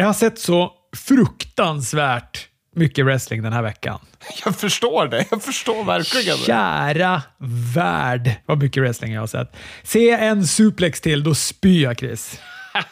Jag har sett så fruktansvärt mycket wrestling den här veckan. Jag förstår det. Jag förstår verkligen det. Kära värld vad mycket wrestling jag har sett. Se en suplex till, då spyr jag Chris.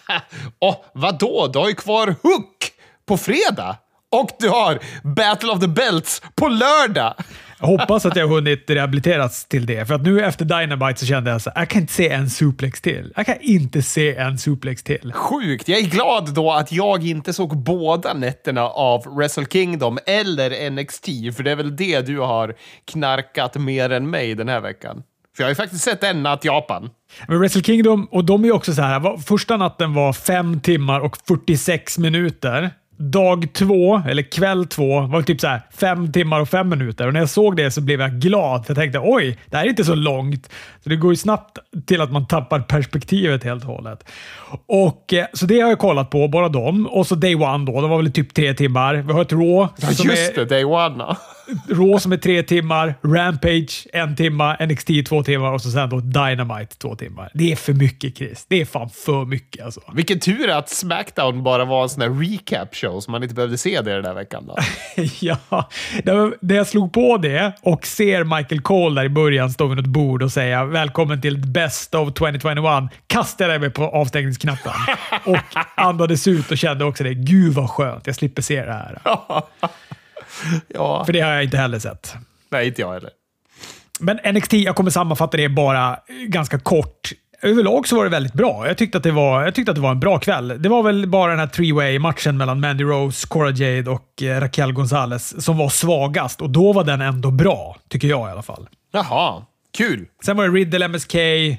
Och vadå? Du har ju kvar Hook på fredag. Och du har Battle of the Belts på lördag. Jag hoppas att jag har hunnit rehabiliteras till det, för att nu efter Dynamite så kände jag så jag kan inte se en suplex till. Jag kan inte se en suplex till. Sjukt. Jag är glad då att jag inte såg båda nätterna av Wrestle Kingdom eller NXT, för det är väl det du har knarkat mer än mig den här veckan. För jag har ju faktiskt sett en natt Japan. Men Wrestle Kingdom, och de är ju också så här, första natten var fem timmar och 46 minuter dag två, eller kväll två, var typ så fem timmar och fem minuter. Och när jag såg det så blev jag glad. Jag tänkte oj, det här är inte så långt. Så det går ju snabbt till att man tappar perspektivet helt och hållet. Och, eh, så det har jag kollat på, bara dem. Och så Day One då, det var väl typ tre timmar. Vi har ett Raw. Ja, just det, Day One. Raw som är tre timmar, Rampage en timma, NXT två timmar och så sen då Dynamite två timmar. Det är för mycket Chris. Det är fan för mycket alltså. Vilken tur att Smackdown bara var en sån här recap-show så man inte behövde se det den där veckan. Då. ja, när jag slog på det och ser Michael Cole där i början stå vid något bord och säga “Välkommen till Best of 2021” kastade jag mig på avstängningsknappen och andades ut och kände också det. Gud vad skönt, jag slipper se det här. ja. För det har jag inte heller sett. Nej, inte jag heller. Men NXT, jag kommer sammanfatta det bara ganska kort. Överlag så var det väldigt bra. Jag tyckte, att det var, jag tyckte att det var en bra kväll. Det var väl bara den här three-way-matchen mellan Mandy Rose, Cora Jade och eh, Raquel Gonzalez som var svagast och då var den ändå bra, tycker jag i alla fall. Jaha, kul. Sen var det Riddle MSK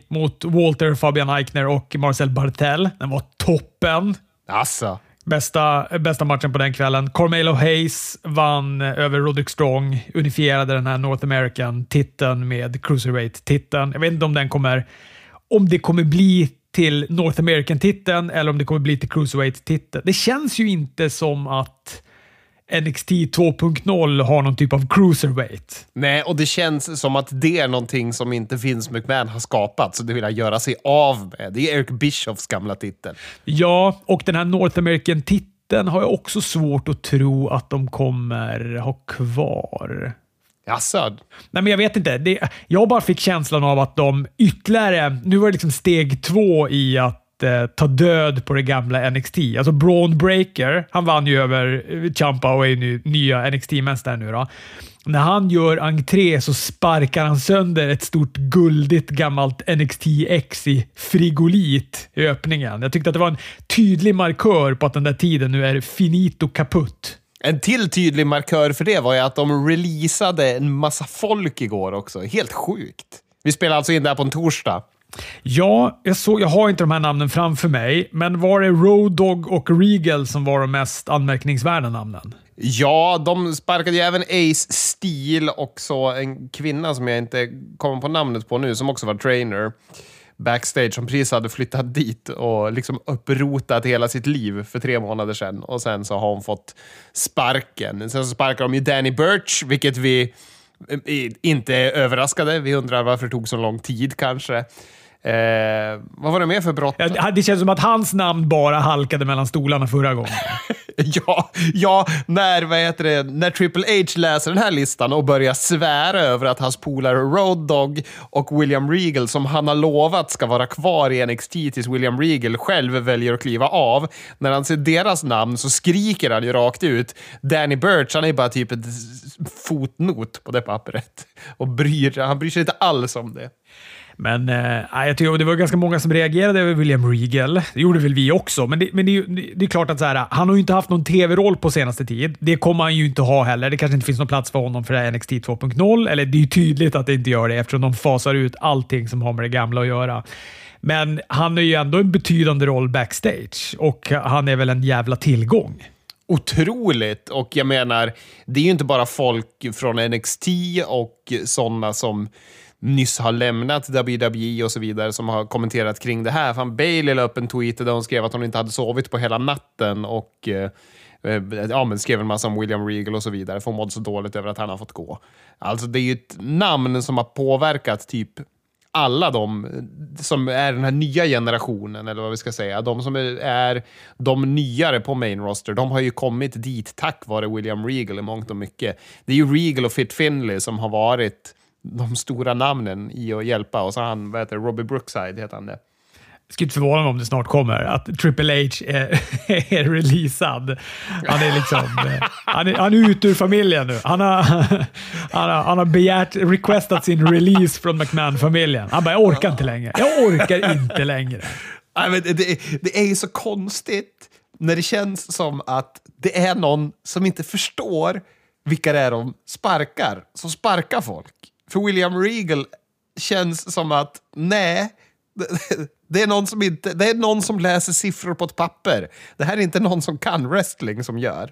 mot Walter, Fabian Eichner och Marcel Bartel. Den var toppen. Alltså. Bästa, bästa matchen på den kvällen. Cormelo Hayes vann över Roderick Strong, unifierade den här North American-titeln med Cruiserweight-titeln. Jag vet inte om den kommer... Om det kommer bli till North American-titeln eller om det kommer bli till Cruiserweight-titeln. Det känns ju inte som att NXT 2.0 har någon typ av cruiserweight. Nej, och det känns som att det är någonting som inte Vince McMahon har skapat, så det vill jag göra sig av med. Det är Eric Bischoffs gamla titel. Ja, och den här North American-titeln har jag också svårt att tro att de kommer ha kvar. Jaså? Nej, men jag vet inte. Det, jag bara fick känslan av att de ytterligare... Nu var det liksom steg två i att eh, ta död på det gamla NXT. Alltså Braun Breaker, han vann ju över eh, Champa och är nu nya NXT-mästare nu. Då. När han gör entré så sparkar han sönder ett stort guldigt gammalt NXT-X i frigolit i öppningen. Jag tyckte att det var en tydlig markör på att den där tiden nu är finito kaputt. En till tydlig markör för det var ju att de releasade en massa folk igår också. Helt sjukt. Vi spelar alltså in det här på en torsdag. Ja, jag, såg, jag har inte de här namnen framför mig, men var det Road Dog och Regal som var de mest anmärkningsvärda namnen? Ja, de sparkade ju även Ace Steel och så en kvinna som jag inte kommer på namnet på nu, som också var trainer backstage som precis hade flyttat dit och liksom upprotat hela sitt liv för tre månader sedan. Och sen så har hon fått sparken. Sen så sparkar de ju Danny Birch, vilket vi eh, inte är överraskade. Vi undrar varför det tog så lång tid kanske. Eh, vad var det mer för brott? Ja, det känns som att hans namn bara halkade mellan stolarna förra gången. ja, ja när, vad heter det, när Triple H läser den här listan och börjar svära över att hans polare Road Dogg och William Regal, som han har lovat ska vara kvar i NXT tills William Regal själv väljer att kliva av. När han ser deras namn så skriker han ju rakt ut. Danny Birch, han är bara typ ett fotnot på det pappret. Och bryr, han bryr sig inte alls om det. Men eh, jag tycker det var ganska många som reagerade över William Regal. Det gjorde väl vi också, men det, men det, det är klart att så här, han har ju inte haft någon tv-roll på senaste tid. Det kommer han ju inte ha heller. Det kanske inte finns någon plats för honom för det här NXT 2.0, eller det är ju tydligt att det inte gör det eftersom de fasar ut allting som har med det gamla att göra. Men han är ju ändå en betydande roll backstage och han är väl en jävla tillgång. Otroligt! Och jag menar, det är ju inte bara folk från NXT och sådana som nyss har lämnat WWE och så vidare som har kommenterat kring det här. Fan, Bailey la upp en tweet där hon skrev att hon inte hade sovit på hela natten och eh, eh, ja, men skrev en massa om William Regal och så vidare, för hon mådde så dåligt över att han har fått gå. Alltså, det är ju ett namn som har påverkat typ alla de eh, som är den här nya generationen, eller vad vi ska säga, de som är de nyare på main roster, de har ju kommit dit tack vare William Regal i mångt och mycket. Det är ju Regal och Fit Finley som har varit de stora namnen i att hjälpa. Och så han, vad heter det, Robbie Brookside heter han det. Jag skulle inte förvåna mig om det snart kommer, att Triple H är, är releasad. Han är liksom han är, han är ute ur familjen nu. Han har, han har, han har begärt, requestat sin release från McMahon-familjen. Han bara, jag orkar inte längre. Jag orkar inte längre. Nej, men det, det är ju så konstigt när det känns som att det är någon som inte förstår vilka det är de sparkar, som sparkar folk. För William Regal känns som att, nej, det är, någon som inte, det är någon som läser siffror på ett papper. Det här är inte någon som kan wrestling som gör.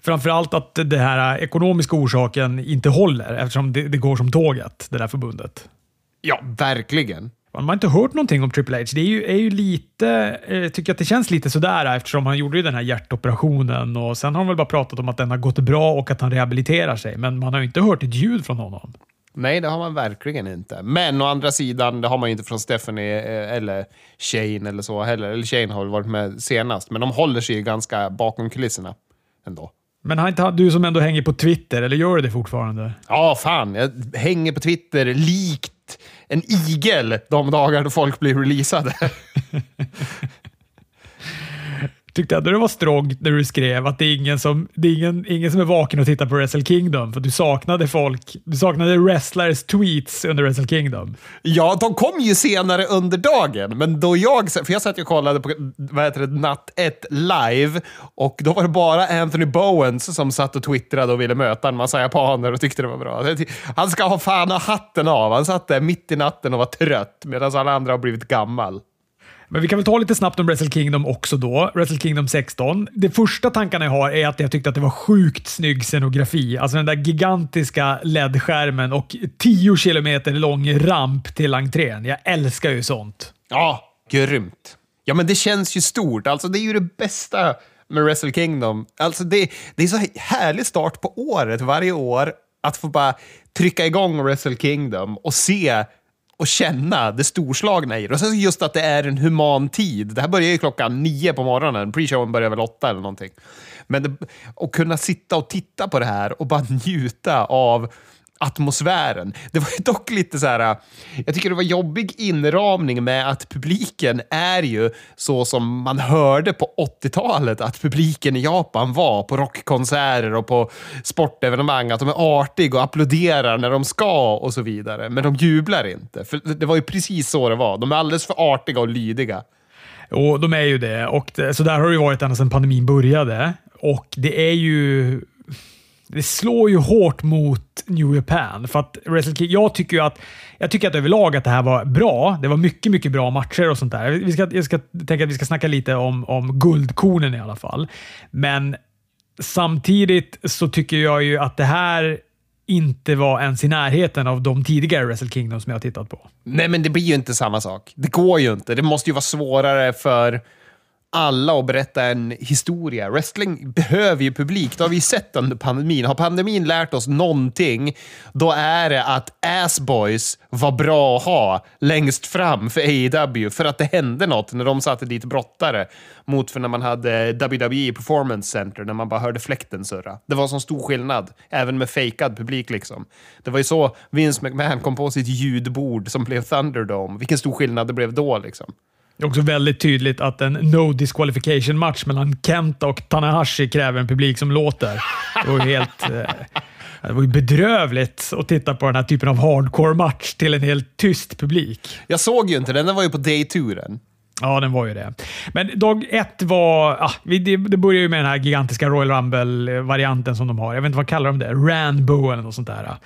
Framförallt att den här ekonomiska orsaken inte håller eftersom det, det, går som tåget, det där förbundet. Ja, verkligen. Man har inte hört någonting om Triple H. Det är ju, är ju lite, eh, tycker att det känns lite sådär eftersom han gjorde ju den här hjärtoperationen och sen har han väl bara pratat om att den har gått bra och att han rehabiliterar sig, men man har ju inte hört ett ljud från honom. Nej, det har man verkligen inte. Men å andra sidan, det har man ju inte från Stephanie eh, eller Shane eller så heller. Eller Shane har väl varit med senast, men de håller sig ganska bakom kulisserna ändå. Men har inte du som ändå hänger på Twitter, eller gör du det fortfarande? Ja, fan. Jag hänger på Twitter likt en igel de dagar då folk blir releasade. tyckte ändå det var strångt när du skrev att det är ingen som, det är ingen, ingen som är vaken och tittar på Wrestle Kingdom, för du saknade folk. Du saknade wrestlers tweets under Wrestle Kingdom. Ja, de kom ju senare under dagen, men då jag, för jag satt och kollade på vad heter det, natt 1 live och då var det bara Anthony Bowens som satt och twittrade och ville möta en massa japaner och tyckte det var bra. Han ska ha fan ha hatten av. Han satt där mitt i natten och var trött medan alla andra har blivit gammal. Men vi kan väl ta lite snabbt om Wrestle Kingdom också då. Wrestle Kingdom 16. Det första tankarna jag har är att jag tyckte att det var sjukt snygg scenografi. Alltså den där gigantiska LED-skärmen och 10 kilometer lång ramp till entrén. Jag älskar ju sånt. Ja, grymt. Ja, men det känns ju stort. Alltså, det är ju det bästa med Wrestle Kingdom. Alltså, det, det är så härlig start på året varje år att få bara trycka igång Wrestle Kingdom och se och känna det storslagna i det. Och sen just att det är en human tid. Det här börjar ju klockan nio på morgonen. Pre-showen börjar väl åtta eller någonting. Men att kunna sitta och titta på det här och bara njuta av atmosfären. Det var dock lite så här, äh, jag tycker det var jobbig inramning med att publiken är ju så som man hörde på 80-talet att publiken i Japan var på rockkonserter och på sportevenemang. Att de är artiga och applåderar när de ska och så vidare. Men de jublar inte. För det var ju precis så det var. De är alldeles för artiga och lydiga. Och de är ju det. Och det, så där har det varit ända sedan pandemin började. Och det är ju det slår ju hårt mot New Japan. För att Wrestle King, jag tycker ju att, jag tycker att överlag att det här var bra. Det var mycket, mycket bra matcher och sånt där. Vi ska, jag ska tänka att vi ska snacka lite om, om guldkornen i alla fall. Men samtidigt så tycker jag ju att det här inte var ens i närheten av de tidigare Wrestle Kingdom som jag har tittat på. Nej, men det blir ju inte samma sak. Det går ju inte. Det måste ju vara svårare för alla och berätta en historia. Wrestling behöver ju publik. Det har vi sett under pandemin. Har pandemin lärt oss någonting, då är det att Assboys var bra att ha längst fram för AEW för att det hände något när de satte dit brottare mot för när man hade WWE Performance Center, när man bara hörde fläkten surra. Det var sån stor skillnad, även med fejkad publik. liksom. Det var ju så Vince McMahon kom på sitt ljudbord som blev Thunderdome. Vilken stor skillnad det blev då. liksom. Det är också väldigt tydligt att en no disqualification match mellan Kenta och Tanahashi kräver en publik som låter. Det var helt... Eh, det var ju bedrövligt att titta på den här typen av hardcore-match till en helt tyst publik. Jag såg ju inte den, den var ju på day-turen. Ja, den var ju det. Men dag ett var... Ah, det, det börjar ju med den här gigantiska Royal Rumble-varianten som de har. Jag vet inte vad kallar de det? Ranbo eller något sånt där.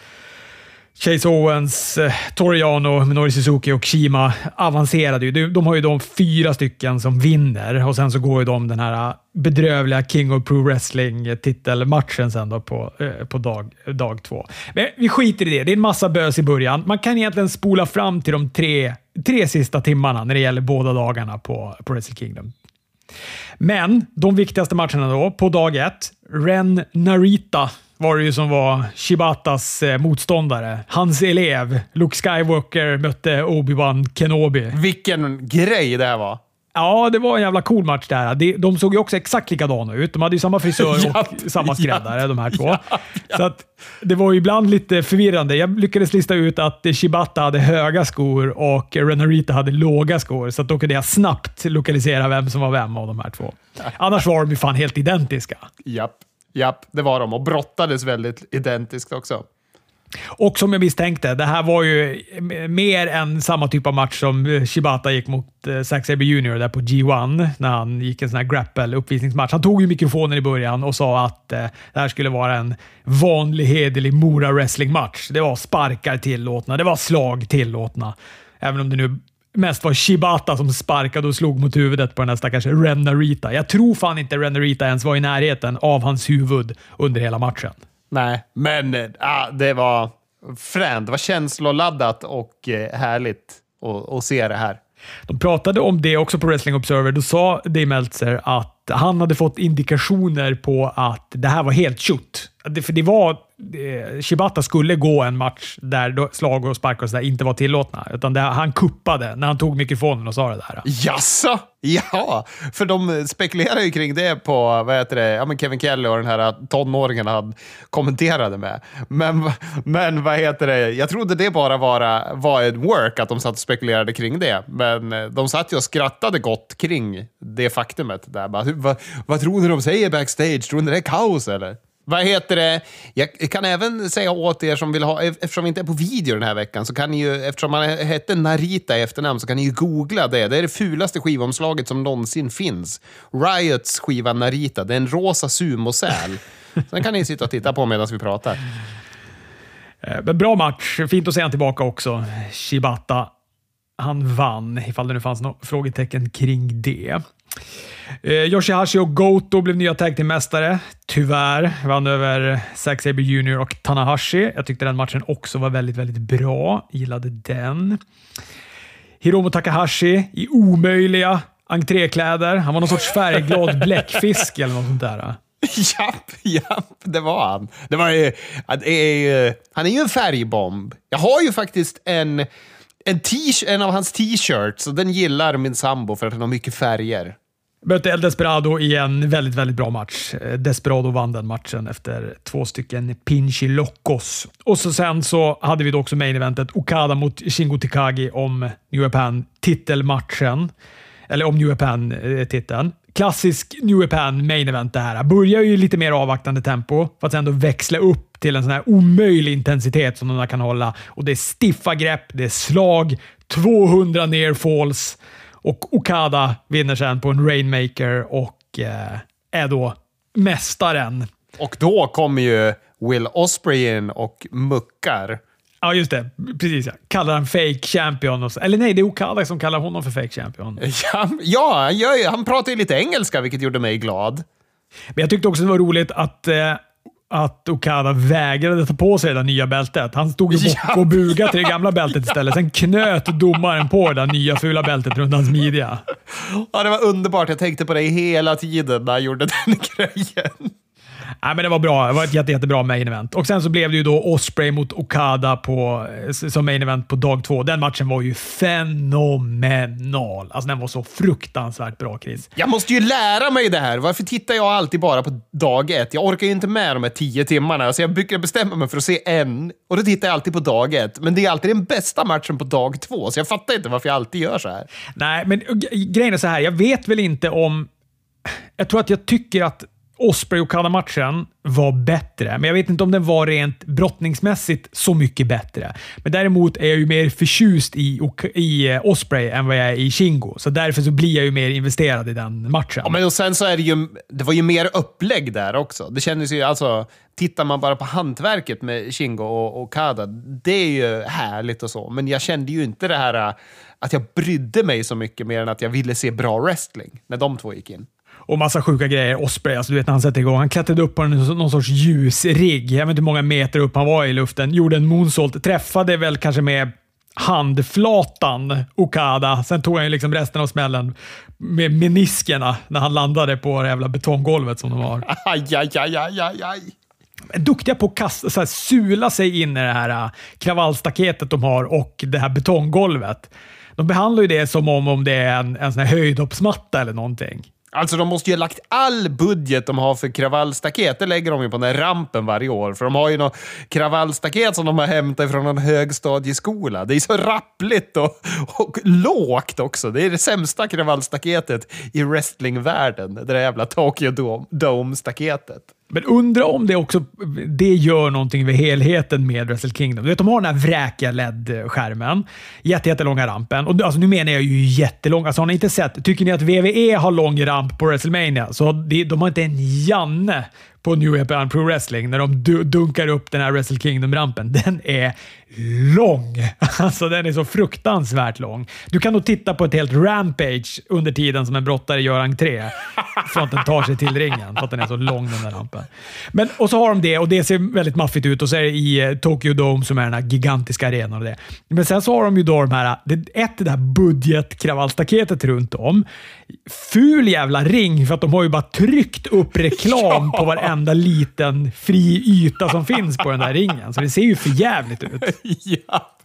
Chase Owens, eh, Toriano, Minori Suzuki och Shima avancerade ju. De, har ju de fyra stycken som vinner och sen så går ju de den här eh, bedrövliga King of Pro Wrestling-titelmatchen sen då på, eh, på dag, dag två. Men vi skiter i det. Det är en massa bös i början. Man kan egentligen spola fram till de tre, tre sista timmarna när det gäller båda dagarna på, på Wrestle Kingdom. Men de viktigaste matcherna då, på dag ett. Ren Narita var det ju som var Shibatas eh, motståndare. Hans elev, Luke Skywalker, mötte Obi-Wan Kenobi. Vilken grej det här var! Ja, det var en jävla cool match där. De, såg ju också exakt likadana ut. De hade ju samma frisör och Japp, samma skräddare, japp, de här två. japp, Så att, det var ju ibland lite förvirrande. Jag lyckades lista ut att Shibata hade höga skor och Renarita hade låga skor, så då kunde jag snabbt lokalisera vem som var vem av de här två. Annars var de ju fan helt identiska. Japp, japp, det var de. Och brottades väldigt identiskt också. Och som jag misstänkte, det här var ju mer än samma typ av match som Shibata gick mot eh, Zack Sabre Jr. där på G1 när han gick en sån här grapple-uppvisningsmatch. Han tog ju mikrofonen i början och sa att eh, det här skulle vara en vanlig hederlig Mora wrestling-match. Det var sparkar tillåtna, det var slag tillåtna. Även om det nu mest var Shibata som sparkade och slog mot huvudet på den här stackars Renarita. Jag tror fan inte Renarita ens var i närheten av hans huvud under hela matchen. Nej, men äh, det var fränt. Det var känsloladdat och äh, härligt att, att se det här. De pratade om det också på Wrestling Observer. Då sa Dave Meltzer att han hade fått indikationer på att det här var helt tjott. För det var... Eh, Shibata skulle gå en match där slag och sparkar och sådär inte var tillåtna. Utan det, han kuppade när han tog mikrofonen och sa det där. Jaså? Ja, för de spekulerar ju kring det på vad heter det, ja, men Kevin Kelly och den här tonåringen han kommenterade med. Men, men vad heter det, jag trodde det bara var, var ett work, att de satt och spekulerade kring det. Men eh, de satt ju och skrattade gott kring det faktumet. Där. Bara, vad, vad tror ni de säger backstage? Tror ni det är kaos eller? Vad heter det? Jag kan även säga åt er som vill ha, eftersom vi inte är på video den här veckan, så kan ni ju, eftersom man hette Narita i efternamn, så kan ni ju googla det. Det är det fulaste skivomslaget som någonsin finns. Riots skiva Narita. Det är en rosa sumosäl. Sen kan ni sitta och titta på medan vi pratar. Eh, men bra match. Fint att se honom tillbaka också. Shibata. Han vann, ifall det nu fanns något frågetecken kring det. Eh, Yoshihashi och Goto blev nya tag mästare Tyvärr vann över Zack Sabre Jr och Tanahashi. Jag tyckte den matchen också var väldigt, väldigt bra. Gillade den. Hiromo Takahashi i omöjliga entrékläder. Han var någon sorts färgglad bläckfisk eller något sånt där. Japp, japp, det var han. Det var, ju, är, han är ju en färgbomb. Jag har ju faktiskt en, en, en av hans t-shirts och den gillar min sambo för att den har mycket färger. Mötte El Desperado i en väldigt, väldigt bra match. Eh, Desperado vann den matchen efter två stycken Pinchi Locos. Och så sen så hade vi då också main eventet Okada mot Shingo Takagi om New Japan titelmatchen. Eller om New Japan-titeln. Eh, Klassisk New Japan main event det här. Börjar ju lite mer avvaktande tempo för att sen då växla upp till en sån här omöjlig intensitet som de där kan hålla. Och Det är stiffa grepp, det är slag, 200 near falls och Okada vinner sen på en Rainmaker och eh, är då mästaren. Och då kommer ju Will Osprey in och muckar. Ja, just det. Precis ja. Kallar han fake champion. Och så. Eller nej, det är Okada som kallar honom för fake champion. Ja, ja, ja han pratar ju lite engelska, vilket gjorde mig glad. Men jag tyckte också det var roligt att eh, att Okada vägrade ta på sig det nya bältet. Han stod ju ja. och bugade till det gamla bältet istället. Sen knöt domaren på det nya fula bältet runt hans midja. Ja, det var underbart. Jag tänkte på det hela tiden när jag gjorde den grejen. Nej, men det var bra. Det var ett jätte, jättebra main event. Och Sen så blev det ju då Osprey mot Okada på, som main event på dag två. Den matchen var ju fenomenal. Alltså Den var så fruktansvärt bra, Chris. Jag måste ju lära mig det här. Varför tittar jag alltid bara på dag ett? Jag orkar ju inte med de här tio timmarna. Alltså jag brukar bestämma mig för att se en och då tittar jag alltid på dag ett. Men det är alltid den bästa matchen på dag två, så jag fattar inte varför jag alltid gör så här. Nej, men grejen är så här. Jag vet väl inte om... Jag tror att jag tycker att Osprey och matchen var bättre, men jag vet inte om den var rent brottningsmässigt så mycket bättre. Men däremot är jag ju mer förtjust i, i eh, Osprey än vad jag är i Shingo, så därför så blir jag ju mer investerad i den matchen. Ja, men och sen så är det ju, det var ju mer upplägg där också. Det kändes ju, alltså, tittar man bara på hantverket med Shingo och Kada, det är ju härligt och så, men jag kände ju inte det här eh, att jag brydde mig så mycket mer än att jag ville se bra wrestling när de två gick in och massa sjuka grejer. Osprey, alltså, du vet när han sätter igång. Han klättrade upp på en, någon sorts ljusrigg. Jag vet inte hur många meter upp han var i luften. Gjorde en moonsault. Träffade väl kanske med handflatan Okada. Sen tog han liksom resten av smällen med meniskerna när han landade på det jävla betonggolvet som de har. Aj, aj, aj, aj, aj, aj. duktiga på att kasta, så här, sula sig in i det här äh, kravallstaketet de har och det här betonggolvet. De behandlar ju det som om, om det är en, en sån här höjdhoppsmatta eller någonting. Alltså de måste ju ha lagt all budget de har för kravallstaket, det lägger de ju på den där rampen varje år. För de har ju något kravallstaket som de har hämtat från en högstadieskola. Det är så rappligt och, och lågt också. Det är det sämsta kravallstaketet i wrestlingvärlden. Det där jävla Tokyo Dome-staketet. Men undra om det också det gör någonting med helheten med Wrestle Kingdom. Du vet, de har den här vräkiga LED-skärmen. Jättelånga rampen. Och alltså, nu menar jag ju jättelång. Alltså, har ni inte sett? Tycker ni att WWE har lång ramp på WrestleMania? Så de, de har inte en Janne på New Japan Pro Wrestling när de dunkar upp den här Wrestle Kingdom-rampen. Den är lång. Alltså den är så fruktansvärt lång. Du kan nog titta på ett helt rampage under tiden som en brottare gör entré. För att den tar sig till ringen. För att den är så lång den där rampen. Men, och så har de det och det ser väldigt maffigt ut och så är det i eh, Tokyo Dome som är den här gigantiska arenan. Och det. Men sen så har de ju då de här, ett det där budgetkravallstaketet runt om. Ful jävla ring för att de har ju bara tryckt upp reklam ja. på varenda liten fri yta som finns på den där ringen. Så det ser ju för jävligt ut. ja.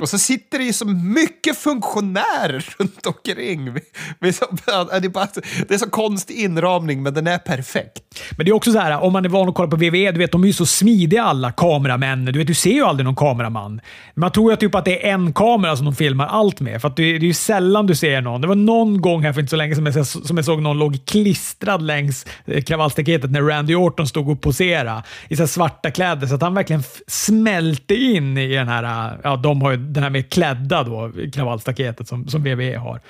Och så sitter det ju så mycket funktionärer runt omkring. Äh, det är så konstig inramning, men den är perfekt. Men det är också så här, om man är van att kolla på WWE, du vet, de är ju så smidiga alla kameramän. Du, vet, du ser ju aldrig någon kameraman. Man tror ju typ att det är en kamera som de filmar allt med, för att det, är ju sällan du ser någon. Det var någon gång här för inte så länge som jag, som jag såg någon låg klistrad längs eh, kravallstaketet när Randy Orton stod och poserade i så svarta kläder, så att han verkligen smälte in i den här... Eh, ja, de har den här med klädda då, kravallstaketet som, som WWE har.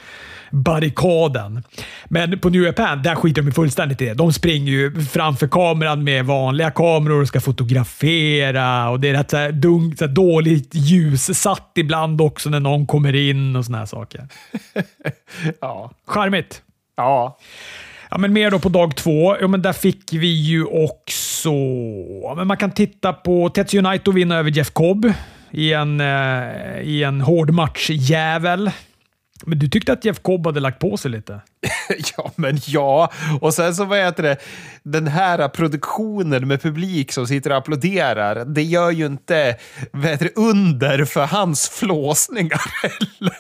Barrikaden. Men på New Japan, där skiter de fullständigt i det. De springer ju framför kameran med vanliga kameror och ska fotografera och det är rätt så här dunk, så här dåligt ljussatt ibland också när någon kommer in och såna här saker. ja. Charmigt. Ja. Ja, men mer då på dag två. Ja, men där fick vi ju också... men man kan titta på Tetsuya Naito vinna över Jeff Cobb i en, eh, i en hård matchjävel. Men du tyckte att Jeff Cobb hade lagt på sig lite? ja, men ja. Och sen så, vad heter det, den här produktionen med publik som sitter och applåderar, det gör ju inte vad heter det, under för hans flåsningar heller.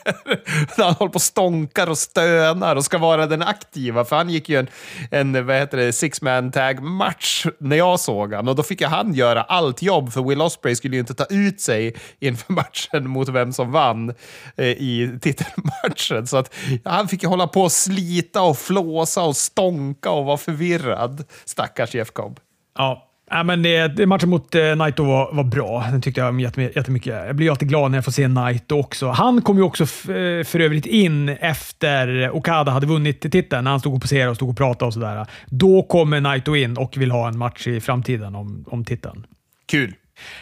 han håller på och stånkar och stönar och ska vara den aktiva, för han gick ju en, en vad heter det, six man tag match när jag såg han och då fick ju han göra allt jobb, för Will Osprey skulle ju inte ta ut sig inför matchen mot vem som vann eh, i titelmatchen. Så att han fick ju hålla på och slita och flåsa och stånka och vara förvirrad. Stackars Jeff Cobb. Ja, Ja, men det, matchen mot eh, Naito var, var bra. Den tyckte jag jättemycket. Jag blir alltid glad när jag får se Naito också. Han kom ju också eh, för övrigt in efter Okada hade vunnit titeln, när han stod och poserade och stod och pratade och sådär. Då kommer Naito in och vill ha en match i framtiden om, om titeln. Kul.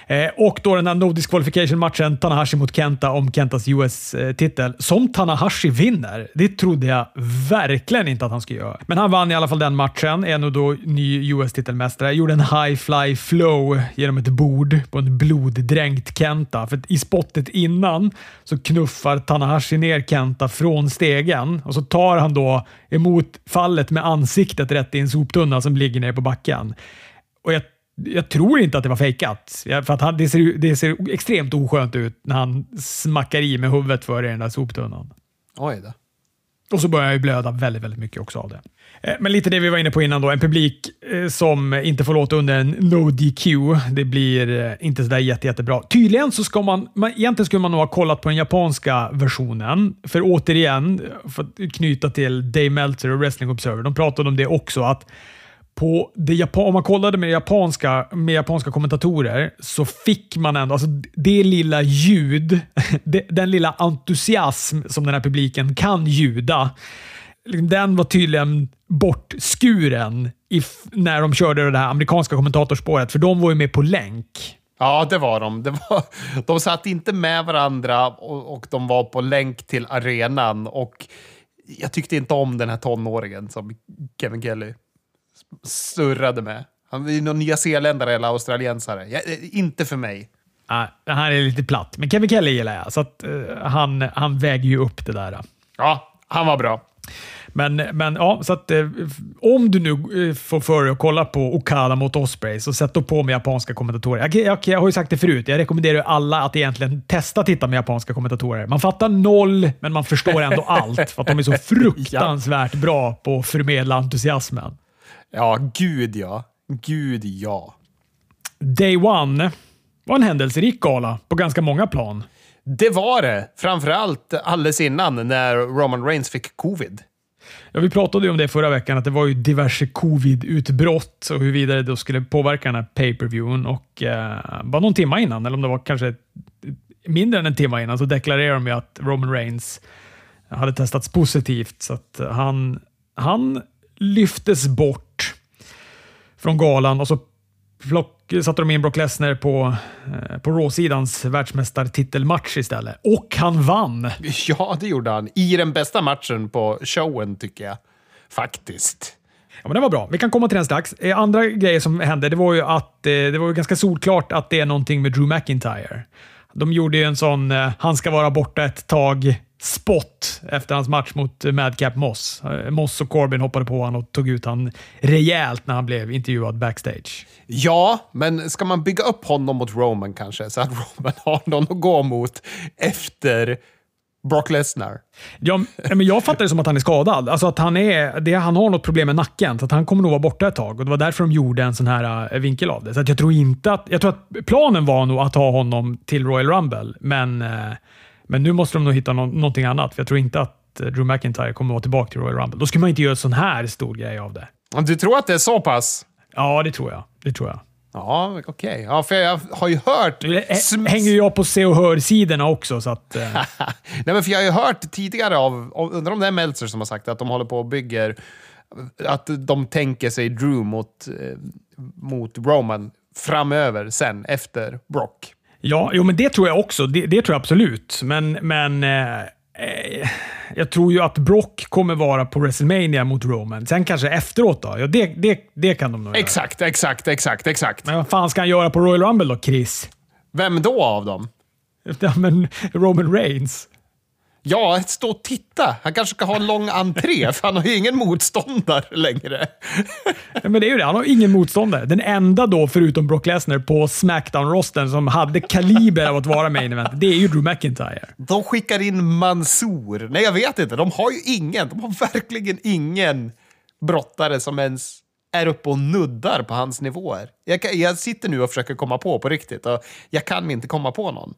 Eh, och då den här no disqualification-matchen, Tanahashi mot Kenta om Kentas US-titel, eh, som Tanahashi vinner. Det trodde jag verkligen inte att han skulle göra. Men han vann i alla fall den matchen, är nu då ny US-titelmästare. Gjorde en high fly flow genom ett bord på en bloddränkt Kenta. För i spottet innan så knuffar Tanahashi ner Kenta från stegen och så tar han då emot fallet med ansiktet rätt i en soptunna som ligger nere på backen. Och jag jag tror inte att det var fejkat. För att han, det, ser, det ser extremt oskönt ut när han smackar i med huvudet för i den där soptunnan. Oj då. Och så börjar jag blöda väldigt, väldigt mycket också av det. Eh, men lite det vi var inne på innan då. En publik eh, som inte får låta under en no DQ. Det blir eh, inte sådär jätte, jättebra. Tydligen så ska man, egentligen skulle man nog ha kollat på den japanska versionen. För återigen, för att knyta till Dave Meltzer och Wrestling Observer. De pratade om det också, att på det Japan, om man kollade med japanska, med japanska kommentatorer så fick man ändå, alltså det lilla ljud, den lilla entusiasm som den här publiken kan ljuda, den var tydligen bortskuren if, när de körde det här amerikanska kommentatorspåret, för de var ju med på länk. Ja, det var de. Det var, de satt inte med varandra och, och de var på länk till arenan. Och jag tyckte inte om den här tonåringen som Kevin Kelly surrade med. Han är någon nyzeeländare eller australiensare. Ja, eh, inte för mig. Ah, han är lite platt, men Kevin Kelly gillar jag, så att, uh, han, han väger ju upp det där. Ja, han var bra. Men, men ja, så att eh, om du nu eh, får för dig att kolla på Okada mot Osprey, så sätt då på med japanska kommentatorer. Jag, jag, jag har ju sagt det förut, jag rekommenderar alla att egentligen testa att titta med japanska kommentatorer. Man fattar noll, men man förstår ändå allt, för att de är så fruktansvärt bra på att förmedla entusiasmen. Ja, gud ja. Gud ja. Day One var en händelserik gala på ganska många plan. Det var det. Framförallt alldeles innan när Roman Reigns fick covid. Ja, vi pratade ju om det förra veckan, att det var ju diverse covid-utbrott och huruvida det då skulle påverka den här pay-per-viewen. Och eh, bara någon timme innan, eller om det var kanske mindre än en timme innan, så deklarerade de ju att Roman Reigns hade testats positivt. Så att han, han lyftes bort från galan och så plock, satte de in Brock Lesnar på, eh, på Raw-sidans världsmästartitelmatch istället. Och han vann! Ja, det gjorde han. I den bästa matchen på showen, tycker jag. Faktiskt. Ja, men det var bra. Vi kan komma till den strax. Eh, andra grejer som hände, det var ju att eh, det var ju ganska solklart att det är någonting med Drew McIntyre. De gjorde ju en sån eh, “han ska vara borta ett tag” spot efter hans match mot eh, Madcap Moss. Eh, Moss och Corbin hoppade på honom och tog ut honom rejält när han blev intervjuad backstage. Ja, men ska man bygga upp honom mot Roman kanske, så att Roman har någon att gå mot efter Brock Lesnar? Ja, men jag fattar det som att han är skadad. Alltså att han, är, det, han har något problem med nacken, så att han kommer nog vara borta ett tag. Och Det var därför de gjorde en sån här äh, vinkel av det. Så att jag tror inte att... Jag tror att planen var nog att ha honom till Royal Rumble, men, äh, men nu måste de nog hitta no någonting annat. För jag tror inte att äh, Drew McIntyre kommer att vara tillbaka till Royal Rumble. Då skulle man inte göra en sån här stor grej av det. Du tror att det är så pass? Ja, det tror jag. Det tror jag. Ja, okej. Okay. Ja, för jag har ju hört... Det hänger jag på se och hör-sidorna också, så att... Eh. Nej, men för jag har ju hört tidigare av, undrar om det är Meltzer som har sagt att de håller på och bygger, att de tänker sig Drew mot, eh, mot Roman framöver, sen, efter Brock. Ja, jo, men det tror jag också. Det, det tror jag absolut. Men, men eh, Eh, jag tror ju att Brock kommer vara på WrestleMania mot Roman. Sen kanske efteråt då? Ja, det, det, det kan de nog Exakt, göra. exakt, exakt, exakt. Men vad fan ska han göra på Royal Rumble då, Chris? Vem då av dem? Ja, men Roman Reigns. Ja, stå och titta. Han kanske ska ha en lång entré, för han har ju ingen motståndare längre. ja, men det är ju det. Han har ingen motståndare. Den enda då, förutom Brock Lesnar, på Smackdown-rosten som hade kaliber av att vara main event, det är ju Drew McIntyre. De skickar in Mansour. Nej, jag vet inte. De har ju ingen. De har verkligen ingen brottare som ens är uppe och nuddar på hans nivåer. Jag, jag sitter nu och försöker komma på på riktigt och jag kan inte komma på någon.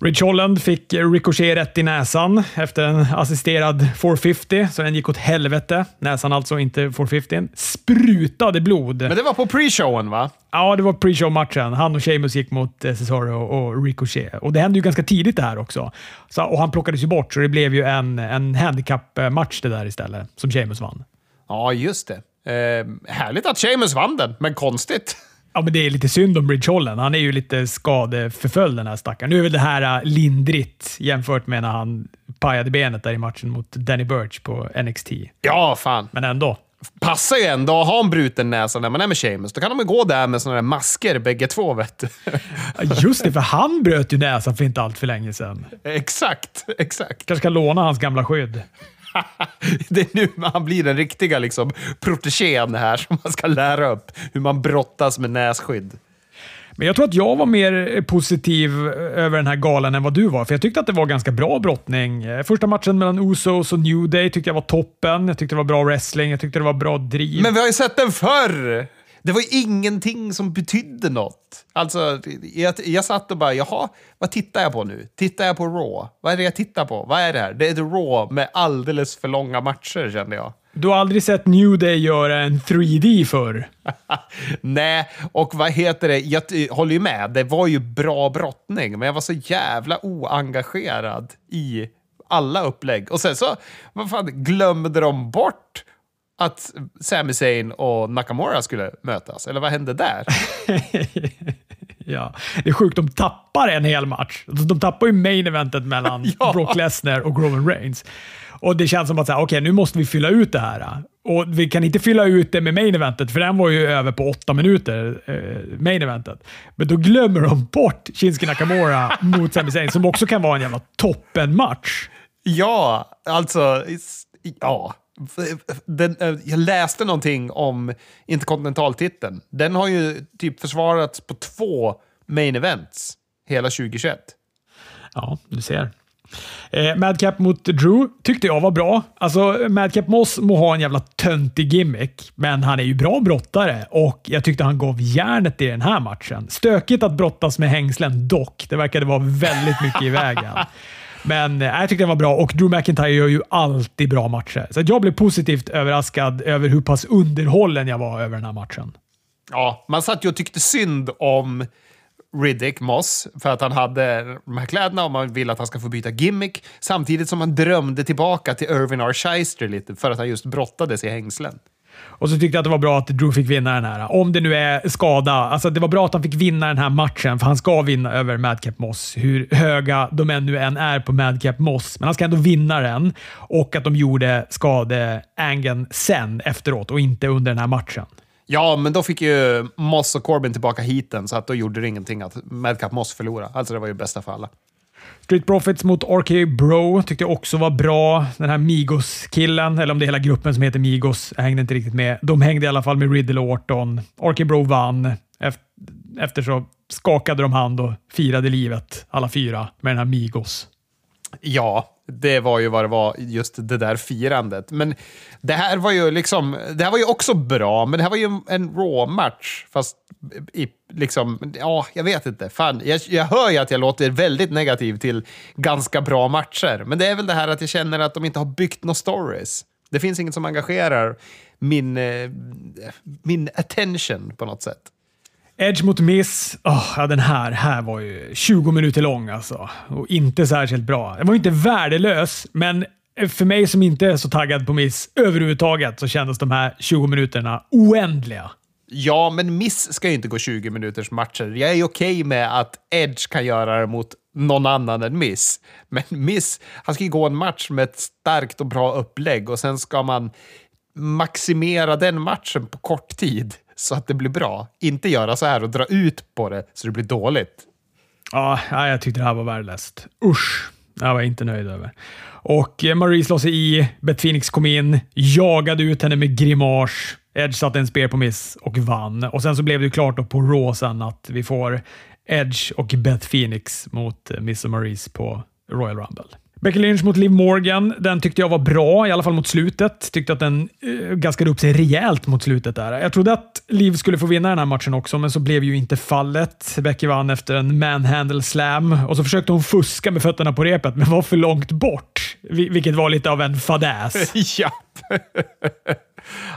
Rich Holland fick Ricochet rätt i näsan efter en assisterad 450, så den gick åt helvete. Näsan alltså, inte 450. Sprutade blod. Men det var på pre-showen, va? Ja, det var pre-show-matchen. Han och Sheamus gick mot eh, Cesaro och Ricochet. Och det hände ju ganska tidigt det här också. Så, och han plockades ju bort, så det blev ju en, en handicap-match det där istället, som Sheamus vann. Ja, just det. Eh, härligt att Sheamus vann den, men konstigt. Ja, men det är lite synd om Bridge Holland. Han är ju lite skadeförföljd den här stackaren. Nu är väl det här äh, lindrigt jämfört med när han pajade benet där i matchen mot Danny Burch på NXT. Ja, fan. Men ändå. Passar ju ändå att ha en bruten näsa när man är med Sheamus. Då kan de ju gå där med såna där masker bägge två, vet du. Just det, för han bröt ju näsan för inte allt för länge sedan. Exakt, exakt. Kanske ska låna hans gamla skydd. det är nu man blir den riktiga liksom, protegén här som man ska lära upp hur man brottas med nässkydd. Men jag tror att jag var mer positiv över den här galan än vad du var, för jag tyckte att det var ganska bra brottning. Första matchen mellan Usos och New Day tyckte jag var toppen. Jag tyckte det var bra wrestling, jag tyckte det var bra driv. Men vi har ju sett den förr! Det var ju ingenting som betydde något. Alltså, jag, jag satt och bara, jaha, vad tittar jag på nu? Tittar jag på Raw? Vad är det jag tittar på? Vad är det här? Det är ett Raw med alldeles för långa matcher, kände jag. Du har aldrig sett New Day göra en 3D förr? Nej, och vad heter det? Jag håller ju med. Det var ju bra brottning, men jag var så jävla oengagerad i alla upplägg. Och sen så, vad fan, glömde de bort att Sami Zayn och Nakamura skulle mötas? Eller vad hände där? ja, det är sjukt. De tappar en hel match. De tappar ju main eventet mellan ja. Brock Lesnar och Roman Reigns. Och Det känns som att okej, okay, nu måste vi fylla ut det här. Och Vi kan inte fylla ut det med main eventet, för den var ju över på åtta minuter, eh, main eventet. Men då glömmer de bort Shinsuke Nakamura mot Sami Zayn, som också kan vara en jävla toppenmatch. Ja, alltså Ja. Den, eh, jag läste någonting om interkontinentaltiteln. Den har ju typ försvarats på två main events hela 2021. Ja, du ser. Eh, Madcap mot Drew tyckte jag var bra. Alltså, Madcap Moss må ha en jävla töntig gimmick, men han är ju bra brottare och jag tyckte han gav järnet i den här matchen. Stökigt att brottas med hängslen dock. Det verkade vara väldigt mycket i vägen. Men äh, jag tyckte den var bra och Drew McIntyre gör ju alltid bra matcher. Så jag blev positivt överraskad över hur pass underhållen jag var över den här matchen. Ja, man satt ju och tyckte synd om Riddick Moss för att han hade de här kläderna och man vill att han ska få byta gimmick. Samtidigt som man drömde tillbaka till Irvin R. Shyster lite för att han just brottades i hängslen. Och så tyckte jag att det var bra att Drew fick vinna den här. Om det nu är skada. Alltså det var bra att han fick vinna den här matchen, för han ska vinna över Madcap Moss. Hur höga de ännu än är på Madcap Moss. Men han ska ändå vinna den. Och att de gjorde skadeangeln sen efteråt och inte under den här matchen. Ja, men då fick ju Moss och Corbin tillbaka hiten, så att då gjorde det ingenting att Madcap Moss förlorade. Alltså det var ju bästa för alla. Street Profits mot RK Bro tyckte jag också var bra. Den här Migos-killen, eller om det är hela gruppen som heter Migos, jag hängde inte riktigt med. De hängde i alla fall med Riddle och Orton. RK Bro vann. Efter så skakade de hand och firade livet, alla fyra, med den här Migos. Ja, det var ju vad det var, just det där firandet. Men det här var ju liksom, det här var ju också bra, men det här var ju en Raw-match. Fast i, liksom, ja, jag vet inte. Fan, jag, jag hör ju att jag låter väldigt negativ till ganska bra matcher. Men det är väl det här att jag känner att de inte har byggt några stories. Det finns inget som engagerar min, eh, min attention på något sätt. Edge mot Miss. Oh, ja, den här, här var ju 20 minuter lång alltså. Och inte särskilt bra. Den var ju inte värdelös, men för mig som inte är så taggad på Miss överhuvudtaget så kändes de här 20 minuterna oändliga. Ja, men Miss ska ju inte gå 20 minuters matcher. Jag är okej okay med att Edge kan göra det mot någon annan än Miss. Men Miss, han ska ju gå en match med ett starkt och bra upplägg och sen ska man maximera den matchen på kort tid så att det blir bra. Inte göra så här och dra ut på det så det blir dåligt. Ja, jag tyckte det här var värdelöst. Usch! Jag var inte nöjd över. Och eh, Marie slår sig i. Beth Phoenix kom in, jagade ut henne med grimas. Edge satte en spear på miss och vann. Och Sen så blev det klart på Raw sen att vi får Edge och Beth Phoenix mot eh, Miss och Maurice på Royal Rumble. Becky Lynch mot Liv Morgan. Den tyckte jag var bra, i alla fall mot slutet. Tyckte att den uh, gaskade upp sig rejält mot slutet. där. Jag trodde att Liv skulle få vinna den här matchen också, men så blev ju inte fallet. Becky vann efter en manhandle slam och så försökte hon fuska med fötterna på repet, men var för långt bort. Vilket var lite av en fadäs. ja.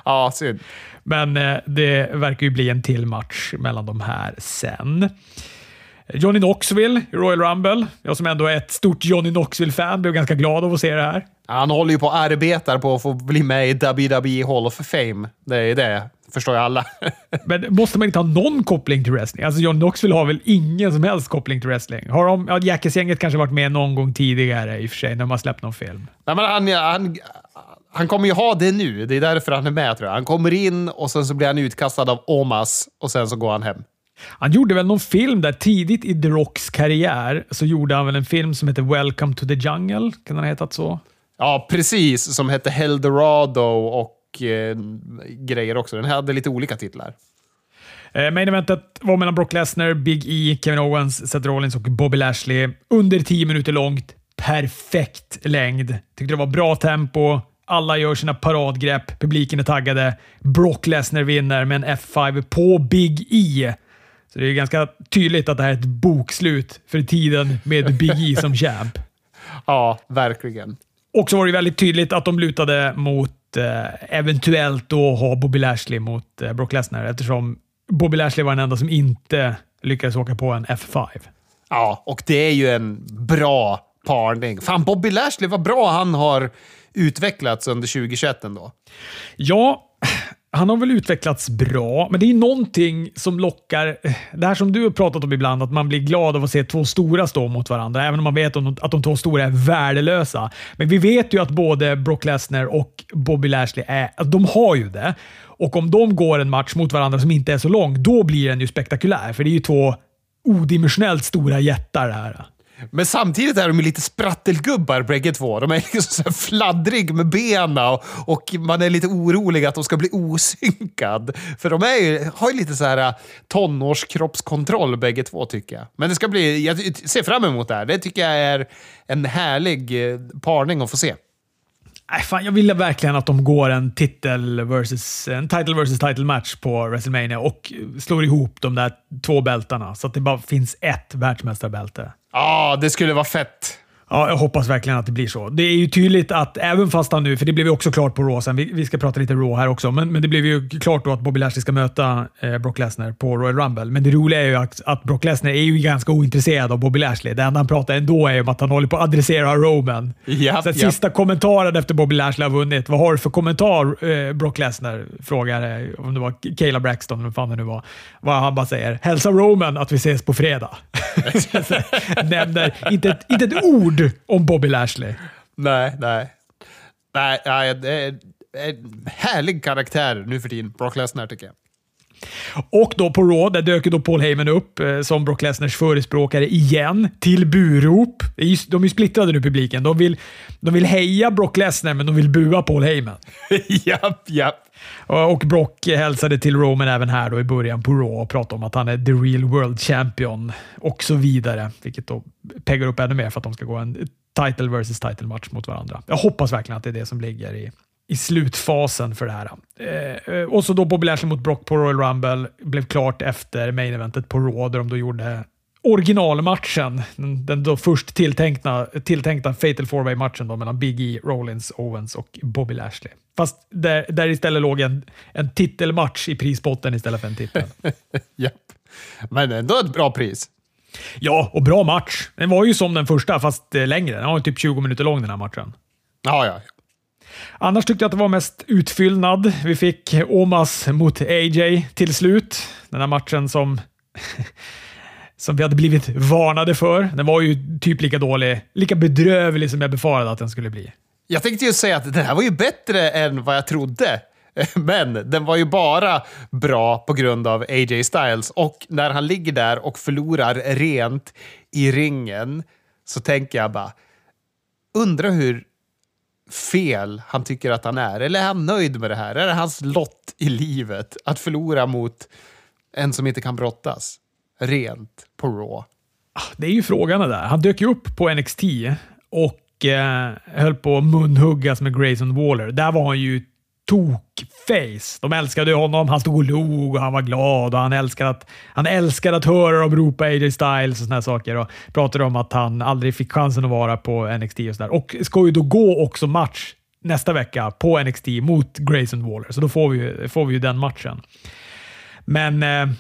ja, synd. Men uh, det verkar ju bli en till match mellan de här sen. Johnny Knoxville i Royal Rumble. Jag som ändå är ett stort Johnny Knoxville-fan blev ganska glad av att se det här. Han håller ju på och arbetar på att få bli med i WWE Hall of Fame. Det är det, förstår ju alla. Men måste man inte ha någon koppling till wrestling? Alltså Johnny Knoxville har väl ingen som helst koppling till wrestling? Har de, ja, Jackass-gänget kanske varit med någon gång tidigare i och för sig, när har släppt någon film. Nej, men han, han, han kommer ju ha det nu. Det är därför han är med tror jag. Han kommer in och sen så blir han utkastad av Omas och sen så går han hem. Han gjorde väl någon film där tidigt i The Rocks karriär. Så gjorde han väl en film som heter Welcome to the Jungle. Kan den ha hetat så? Ja, precis. Som hette Heldorado och eh, grejer också. Den hade lite olika titlar. Eh, main eventet var mellan Brock Lesnar, Big E, Kevin Owens, Seth Rollins och Bobby Lashley. Under 10 minuter långt. Perfekt längd. Tyckte det var bra tempo. Alla gör sina paradgrepp. Publiken är taggade. Brock Lesnar vinner med en F5 på Big E. Så det är ganska tydligt att det här är ett bokslut för tiden med Big E som champ. Ja, verkligen. Och så var det väldigt tydligt att de lutade mot eh, eventuellt då ha Bobby Lashley mot eh, Brock Lesnar eftersom Bobby Lashley var den enda som inte lyckades åka på en F5. Ja, och det är ju en bra parning. Fan, Bobby Lashley, vad bra han har utvecklats under 2021 ändå. Ja, han har väl utvecklats bra, men det är någonting som lockar. Eh, det här som du har pratat om ibland, att man blir glad av att se två stora stå mot varandra, även om man vet att de två stora är värdelösa. Men vi vet ju att både Brock Lesnar och Bobby Lashley är, de har ju det. Och om de går en match mot varandra som inte är så lång, då blir den ju spektakulär. För det är ju två odimensionellt stora jättar det här. Men samtidigt är de ju lite sprattelgubbar bägge två. De är liksom så här fladdrig med benen och, och, man är lite orolig att de ska bli osynkad. För de är ju, har ju lite så här äh, tonårskroppskontroll bägge två tycker jag. Men det ska bli, jag ser fram emot det här. Det tycker jag är en härlig eh, parning att få se. Nej, fan, jag ville verkligen att de går en titel versus, en title versus title match på WrestleMania och slår ihop de där två bältarna så att det bara finns ett världsmästarbälte. Ja, ah, det skulle vara fett. Ja, jag hoppas verkligen att det blir så. Det är ju tydligt att även fast han nu, för det blev ju också klart på Raw sen, vi, vi ska prata lite Raw här också, men, men det blev ju klart då att Bobby Lashley ska möta eh, Brock Lesnar på Royal Rumble. Men det roliga är ju att, att Brock Lesnar är ju ganska ointresserad av Bobby Lashley. Det enda han pratar ändå är om att han håller på att adressera Roman. Yep, så yep. Sista kommentaren efter Bobby Lashley har vunnit. Vad har du för kommentar, eh, Brock Lesnar? Frågar, eh, om det var Kayla Braxton, eller fan det nu var. Vad han bara säger. Hälsa Roman att vi ses på fredag. Nämner inte ett, inte ett ord om Bobby Lashley. Nej, nej. Nej, nej det är en härlig karaktär nu för tiden, Brock Lesnar tycker jag. Och då på Raw, där dök då Paul Heyman upp eh, som Brock Lesnars förespråkare igen, till burop. De är ju splittrade nu, publiken. De vill, de vill heja Brock Lesnar, men de vill bua Paul Heyman. japp, japp. Eh, och Brock hälsade till Roman även här då i början på Raw och pratade om att han är the real world champion och så vidare. Vilket då peggar upp ännu mer för att de ska gå en title versus title match mot varandra. Jag hoppas verkligen att det är det som ligger i, i slutfasen för det här. Eh, eh och så då Bobby Lashley mot Brock på Royal Rumble blev klart efter main eventet på Raw där de då gjorde originalmatchen. Den, då först tilltänkta, tilltänkta Fatal 4-way-matchen mellan Big E, Rollins, Owens och Bobby Lashley. Fast där, där istället låg en, en titelmatch i prispotten istället för en titel. Japp. Men ändå ett bra pris. Ja, och bra match. Den var ju som den första, fast eh, längre. Den var typ 20 minuter lång den här matchen. Ja, ja. Annars tyckte jag att det var mest utfyllnad. Vi fick Omas mot AJ till slut. Den här matchen som, som vi hade blivit varnade för. Den var ju typ lika dålig, lika bedrövlig som jag befarade att den skulle bli. Jag tänkte ju säga att den här var ju bättre än vad jag trodde. Men den var ju bara bra på grund av AJ Styles och när han ligger där och förlorar rent i ringen så tänker jag bara, undra hur fel han tycker att han är. Eller är han nöjd med det här? Är det hans lott i livet att förlora mot en som inte kan brottas? Rent på Raw. Ah, det är ju frågan det där. Han dök ju upp på NXT och eh, höll på att munhuggas med Grayson Waller. Där var han ju tokface. De älskade honom. Han stod och log och han var glad och han älskade att, han älskade att höra dem ropa AJ Styles och såna saker. Och pratade om att han aldrig fick chansen att vara på NXT och sådär. Och ska ju då gå också match nästa vecka på NXT mot Grayson Waller, så då får vi, får vi ju den matchen. Men eh,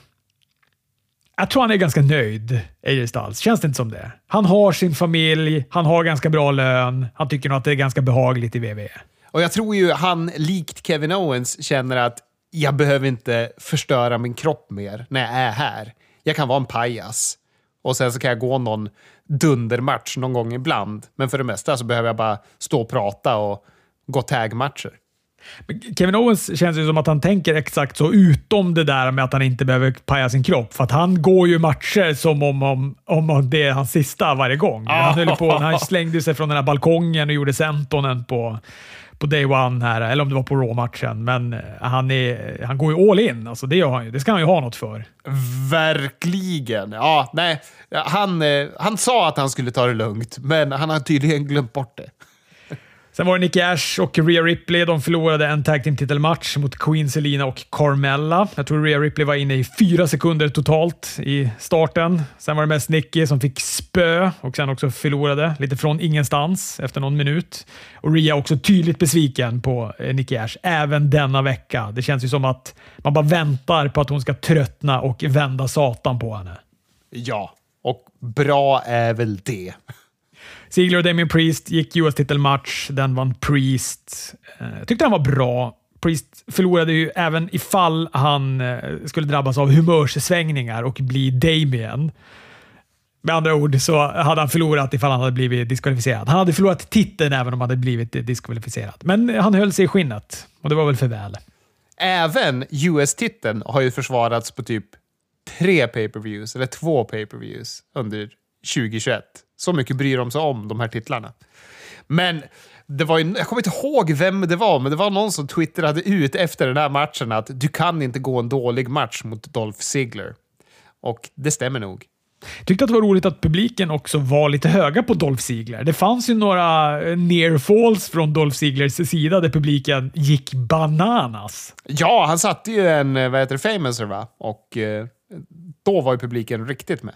jag tror han är ganska nöjd, AJ Styles. Känns det inte som det? Han har sin familj, han har ganska bra lön, han tycker nog att det är ganska behagligt i WWE. Och jag tror ju han, likt Kevin Owens, känner att jag behöver inte förstöra min kropp mer när jag är här. Jag kan vara en pajas. Och sen så kan jag gå någon dundermatch någon gång ibland. Men för det mesta så behöver jag bara stå och prata och gå tagmatcher. Kevin Owens känns ju som att han tänker exakt så, utom det där med att han inte behöver paja sin kropp. För att han går ju matcher som om, om, om det är hans sista varje gång. Han, höll på, han slängde sig från den här balkongen och gjorde sentonen på på day one här, eller om det var på Raw-matchen. Men eh, han, är, han går ju all in. Alltså det, gör han ju. det ska han ju ha något för. Verkligen. Ja, nej. Han, eh, han sa att han skulle ta det lugnt, men han har tydligen glömt bort det. Sen var det Nicky Ash och Rhea Ripley. De förlorade en tag team titelmatch mot Queen Selina och Carmella. Jag tror Rhea Ripley var inne i fyra sekunder totalt i starten. Sen var det mest Nicky som fick spö och sen också förlorade lite från ingenstans efter någon minut. Och Rhea också tydligt besviken på eh, Nicky Ash även denna vecka. Det känns ju som att man bara väntar på att hon ska tröttna och vända satan på henne. Ja, och bra är väl det. Ziegler och Damien Priest gick US-titelmatch. Den vann Priest. Eh, jag eh, tyckte han var bra. Priest förlorade ju även ifall han eh, skulle drabbas av humörsvängningar och bli Damien. Med andra ord så hade han förlorat ifall han hade blivit diskvalificerad. Han hade förlorat titeln även om han hade blivit diskvalificerad. Men han höll sig i skinnet och det var väl för väl. Även US-titeln har ju försvarats på typ tre pay-per-views, eller två pay-per-views under 2021. Så mycket bryr de sig om de här titlarna. Men det var ju, jag kommer inte ihåg vem det var, men det var någon som twittrade ut efter den här matchen att du kan inte gå en dålig match mot Dolph Ziggler. Och det stämmer nog. Tyckte att det var roligt att publiken också var lite höga på Dolph Ziggler. Det fanns ju några eh, near falls från Dolph Ziglers sida där publiken gick bananas. Ja, han satte ju en eh, vad heter det, Famouser va? Och eh, då var ju publiken riktigt med.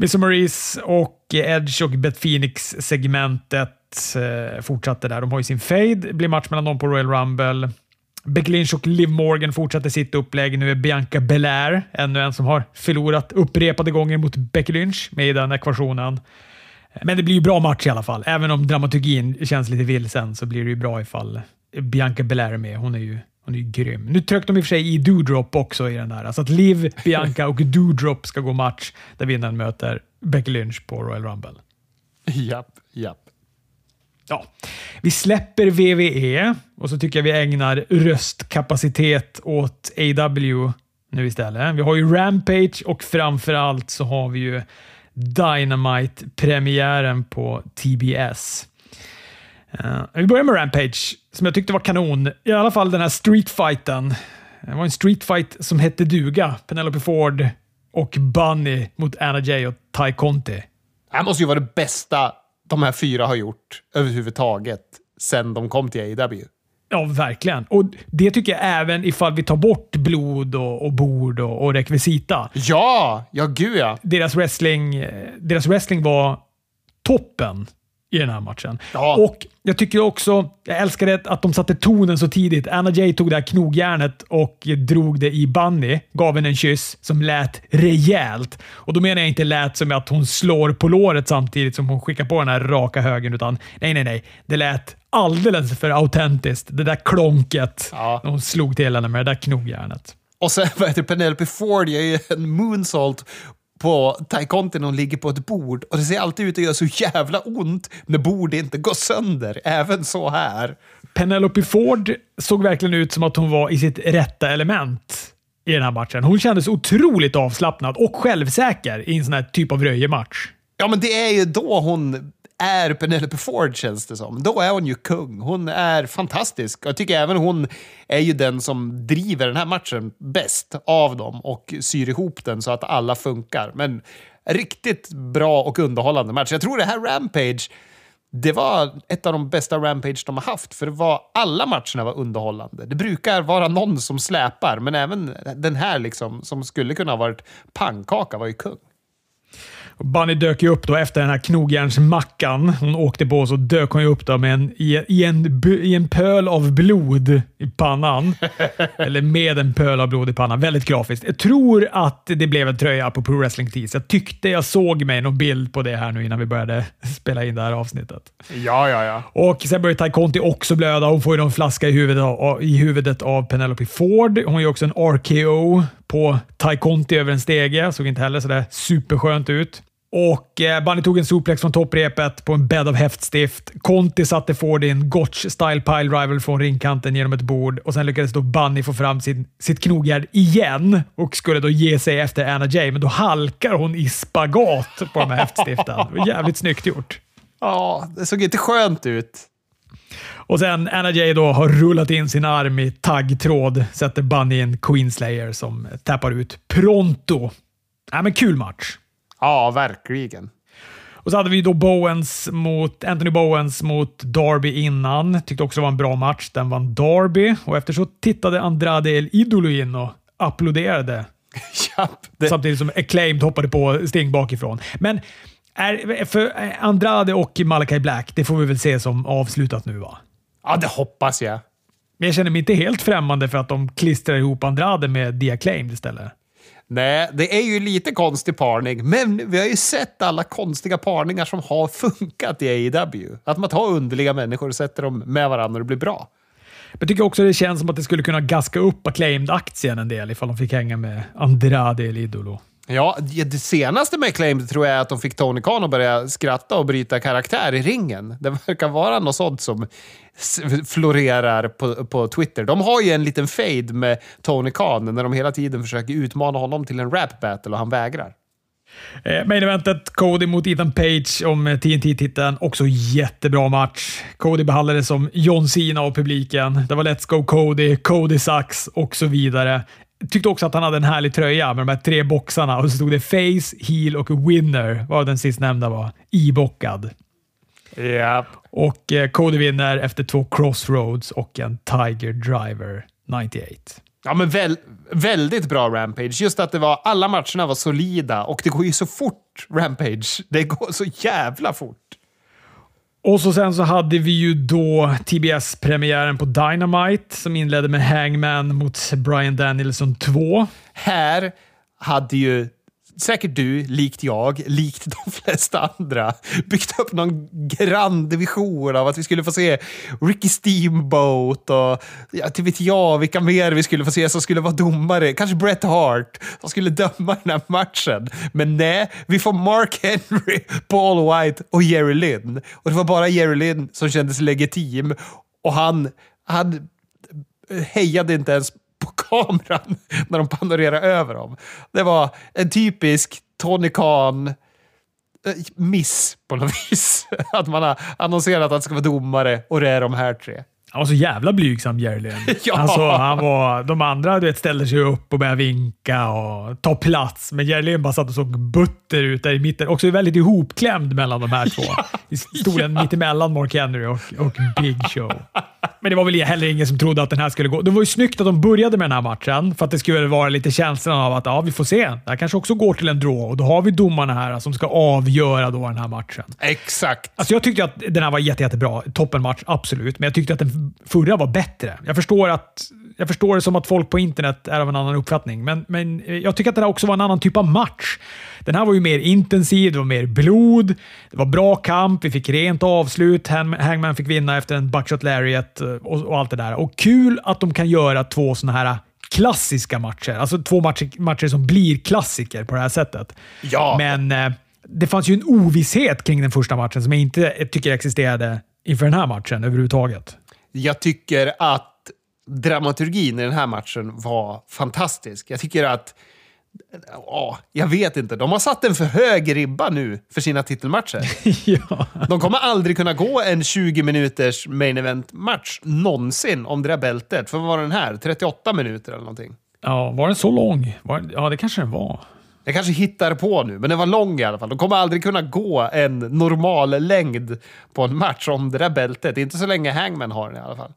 Miss Maurice och Edge och Beth Phoenix-segmentet eh, fortsatte där. De har ju sin fade. Det blir match mellan dem på Royal Rumble. Becky Lynch och Liv Morgan fortsätter sitt upplägg. Nu är Bianca Belair ännu en som har förlorat upprepade gånger mot Becky Lynch med i den ekvationen. Men det blir ju bra match i alla fall. Även om dramaturgin känns lite vilsen så blir det ju bra ifall Bianca Belair är med. Hon är ju, hon är ju grym. Nu tryckte de i och för sig i Doudrop också i den där. Alltså att Liv, Bianca och Doudrop ska gå match där vinnaren möter Becky Lynch på Royal Rumble. Japp, japp. Ja, vi släpper VVE och så tycker jag vi ägnar röstkapacitet åt AW nu istället. Vi har ju Rampage och framförallt så har vi ju Dynamite-premiären på TBS. Uh, vi börjar med Rampage, som jag tyckte var kanon. I alla fall den här streetfighten. Det var en streetfight som hette duga. Penelope Ford och Bunny mot Anna Jay och Ty Conti. Det här måste ju vara det bästa de här fyra har gjort överhuvudtaget sen de kom till AEW. Ja, verkligen. Och Det tycker jag även ifall vi tar bort blod och, och bord och, och rekvisita. Ja! Ja, gud ja. Deras wrestling, deras wrestling var toppen i den här matchen. Ja. Och Jag tycker också, jag älskade att de satte tonen så tidigt. Anna Jay tog det här knogjärnet och drog det i Bunny. Gav henne en kyss som lät rejält. Och Då menar jag inte lät som att hon slår på låret samtidigt som hon skickar på den här raka högen, utan nej, nej, nej. Det lät alldeles för autentiskt. Det där klonket ja. när hon slog till henne med det där knogjärnet. Och sen vad heter Penelope Ford gör ju en moonsault på Ty och ligger på ett bord och det ser alltid ut att göra så jävla ont när bord inte går sönder. Även så här. Penelope Ford såg verkligen ut som att hon var i sitt rätta element i den här matchen. Hon kändes otroligt avslappnad och självsäker i en sån här typ av röjematch. Ja, men det är ju då hon är Penelope Ford känns det som. Då är hon ju kung. Hon är fantastisk. Jag tycker även hon är ju den som driver den här matchen bäst av dem och syr ihop den så att alla funkar. Men riktigt bra och underhållande match. Jag tror det här Rampage det var ett av de bästa Rampage de har haft, för det var, alla matcherna var underhållande. Det brukar vara någon som släpar, men även den här liksom, som skulle kunna ha varit pannkaka var ju kung. Bunny dök ju upp då efter den här knogjärnsmackan hon åkte på, så dök hon upp då med en, i, i, en, i en pöl av blod i pannan. Eller med en pöl av blod i pannan. Väldigt grafiskt. Jag tror att det blev en tröja på Pro Wrestling Tees. Jag tyckte jag såg mig någon bild på det här nu innan vi började spela in det här avsnittet. Ja, ja, ja. Och sen börjar Ty Conti också blöda. Hon får ju en flaska i huvudet av, i huvudet av Penelope Ford. Hon gör också en RKO på Ty Conti över en stege. Såg inte heller sådär superskönt ut. Och eh, Bunny tog en suplex från topprepet på en bädd av häftstift. Conti satte Ford i en Gotch style pile driver från ringkanten genom ett bord och sen lyckades då Bunny få fram sin, sitt knogjärn igen och skulle då ge sig efter Anna Jay, men då halkar hon i spagat på de här häftstiften. Det var jävligt snyggt gjort. Ja, det såg inte skönt ut. Och sen Anna Jay då har rullat in sin arm i taggtråd, sätter Bunny i en Queenslayer som tappar ut pronto. Ja, men kul match. Ja, verkligen. Och så hade vi då Bowens mot, Anthony Bowens mot Darby innan. Tyckte också det var en bra match. Den vann Darby och efter så tittade Andrade El Idolo in och applåderade. Japp, det... Samtidigt som Acclaimed hoppade på Sting bakifrån. Men är, för Andrade och Malachi Black, det får vi väl se som avslutat nu va? Ja, det hoppas jag. Men jag känner mig inte helt främmande för att de klistrar ihop Andrade med The Acclaimed istället. Nej, det är ju lite konstig parning, men vi har ju sett alla konstiga parningar som har funkat i AEW. Att man tar underliga människor och sätter dem med varandra och det blir bra. Jag tycker också det känns som att det skulle kunna gaska upp Acclaimed-aktien en del ifall de fick hänga med Andrade eller Idolo. Ja, det senaste med Acclaimed tror jag är att de fick Tony Khan att börja skratta och bryta karaktär i ringen. Det verkar vara något sånt som florerar på, på Twitter. De har ju en liten fade med Tony Khan när de hela tiden försöker utmana honom till en rap battle och han vägrar. Eh, main eventet Cody mot Ethan Page om eh, TNT-titeln. Också jättebra match. Cody behandlades som John Cena av publiken. Det var Let's Go Cody, Cody Sucks och så vidare. Tyckte också att han hade en härlig tröja med de här tre boxarna och så stod det Face, Heel och Winner, vad den sistnämnda var, ibockad. Yep. Och eh, Cody vinner efter två crossroads och en Tiger Driver 98. Ja, men väl, väldigt bra Rampage. Just att det var, alla matcherna var solida och det går ju så fort, Rampage. Det går så jävla fort. Och så sen så hade vi ju då TBS-premiären på Dynamite som inledde med Hangman mot Brian Danielson 2. Här hade ju säkert du, likt jag, likt de flesta andra, byggt upp någon grand vision av att vi skulle få se Ricky Steamboat och ja, till vet jag vilka mer vi skulle få se som skulle vara domare. Kanske Bret Hart som skulle döma den här matchen. Men nej, vi får Mark Henry, Paul White och Jerry Lynn. Och det var bara Jerry Lynn som kändes legitim och han, han hejade inte ens kameran när de panorerar över dem. Det var en typisk Tony Khan eh, miss på något vis. Att man har annonserat att det ska vara domare och det är de här tre. Han var så jävla blygsam, Jerry ja. alltså, han var, De andra du vet, ställde sig upp och började vinka och ta plats, men Jerry bara satt och såg butter ut där i mitten. Också väldigt ihopklämd mellan de här två. I stolen ja. mittemellan Mark Henry och, och Big Show. Men det var väl heller ingen som trodde att den här skulle gå. Det var ju snyggt att de började med den här matchen för att det skulle vara lite känslan av att ja, vi får se. Det här kanske också går till en draw och då har vi domarna här som ska avgöra då den här matchen. Exakt. Alltså jag tyckte att den här var jätte, jättebra. Toppenmatch, absolut. Men jag tyckte att den förra var bättre. Jag förstår, att, jag förstår det som att folk på internet är av en annan uppfattning, men, men jag tycker att det här också var en annan typ av match. Den här var ju mer intensiv, det var mer blod, det var bra kamp, vi fick rent avslut, Hangman fick vinna efter en buckshot lariat och, och allt det där. Och kul att de kan göra två sådana här klassiska matcher. Alltså två matcher, matcher som blir klassiker på det här sättet. Ja. Men eh, det fanns ju en ovisshet kring den första matchen som jag inte tycker existerade inför den här matchen överhuvudtaget. Jag tycker att dramaturgin i den här matchen var fantastisk. Jag tycker att Ja, jag vet inte. De har satt en för hög ribba nu för sina titelmatcher. ja. De kommer aldrig kunna gå en 20 minuters main event-match någonsin om det där bältet. För vad var den här? 38 minuter eller någonting? Ja, var den så lång? ja, det kanske den var. Jag kanske hittar på nu, men den var lång i alla fall. De kommer aldrig kunna gå en normal längd på en match om det där bältet. Inte så länge Hangman har den i alla fall.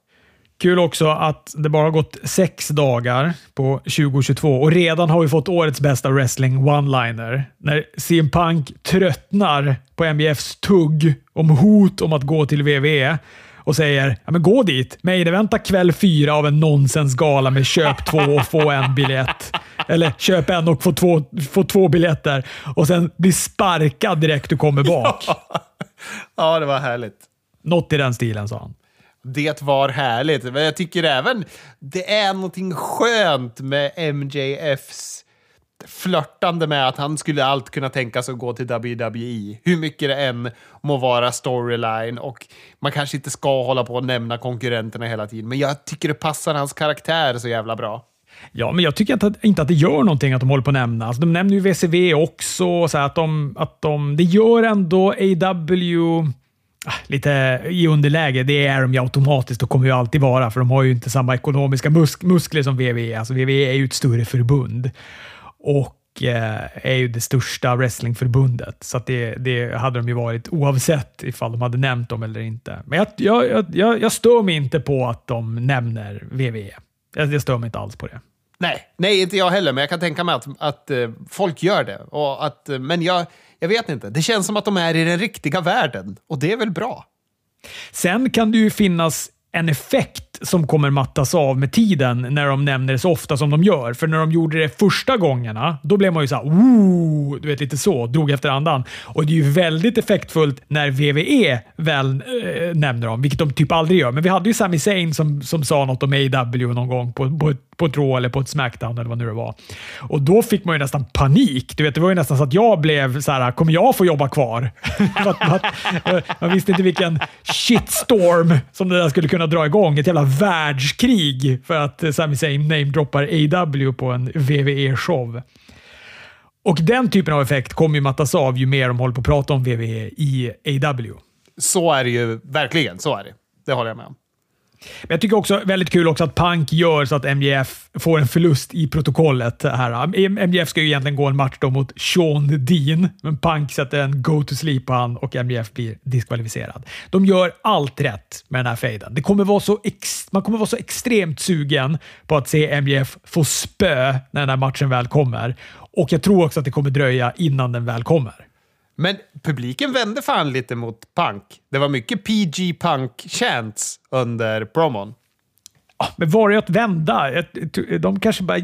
Kul också att det bara har gått sex dagar på 2022 och redan har vi fått årets bästa wrestling one-liner. När CM Punk tröttnar på MBFs tugg om hot om att gå till WWE och säger ja, men gå dit. Main-eventa kväll fyra av en nonsensgala med köp två och få en biljett. Eller köp en och få två, få två biljetter och sen bli sparkad direkt du kommer bak. Ja. ja, det var härligt. Något i den stilen, sa han. Det var härligt. Men jag tycker även det är någonting skönt med MJFs flörtande med att han skulle allt kunna tänka sig att gå till WWE. Hur mycket det än må vara storyline och man kanske inte ska hålla på och nämna konkurrenterna hela tiden. Men jag tycker det passar hans karaktär så jävla bra. Ja, men jag tycker inte, inte att det gör någonting att de håller på att nämna. Alltså, de nämner ju VCV också, så att de, att de, det gör ändå AW ah, lite i underläge. Det är de ju automatiskt och kommer ju alltid vara, för de har ju inte samma ekonomiska musk muskler som WWE. Alltså WWE är ju ett större förbund och eh, är ju det största wrestlingförbundet. Så det, det, hade de ju varit oavsett ifall de hade nämnt dem eller inte. Men jag, jag, jag, jag stör mig inte på att de nämner WWE. Jag, jag stör mig inte alls på det. Nej, nej, inte jag heller, men jag kan tänka mig att, att uh, folk gör det. Och att, uh, men jag, jag vet inte, det känns som att de är i den riktiga världen och det är väl bra. Sen kan det ju finnas en effekt som kommer mattas av med tiden när de nämner det så ofta som de gör. För när de gjorde det första gångerna, då blev man ju såhär Ooh! du vet lite så, drog efter andan. Och det är ju väldigt effektfullt när VVE väl äh, nämner dem, vilket de typ aldrig gör. Men vi hade ju Sami Zayn som, som sa något om AW någon gång på, på, på ett Raw eller på ett Smackdown eller vad nu det var. Och då fick man ju nästan panik. Du vet, det var ju nästan så att jag blev så här, kommer jag få jobba kvar? man visste inte vilken shitstorm som det där skulle kunna dra igång. Ett jävla världskrig för att eh, Sami Zayn namedroppar AW på en WWE-show. Och den typen av effekt kommer ju mattas av ju mer de håller på att prata om WWE i AW. Så är det ju verkligen. Så är det. Det håller jag med om. Men jag tycker också väldigt kul också att Punk gör så att MJF får en förlust i protokollet. Här. MJF ska ju egentligen gå en match då mot Sean Dean, men Punk sätter en go to sleep på han och MJF blir diskvalificerad. De gör allt rätt med den här fejden. Det kommer vara så man kommer vara så extremt sugen på att se MJF få spö när den här matchen väl kommer. Och jag tror också att det kommer dröja innan den väl kommer. Men publiken vände fan lite mot punk. Det var mycket PG punk-chants under promon. Men var det att vända? De kanske bara...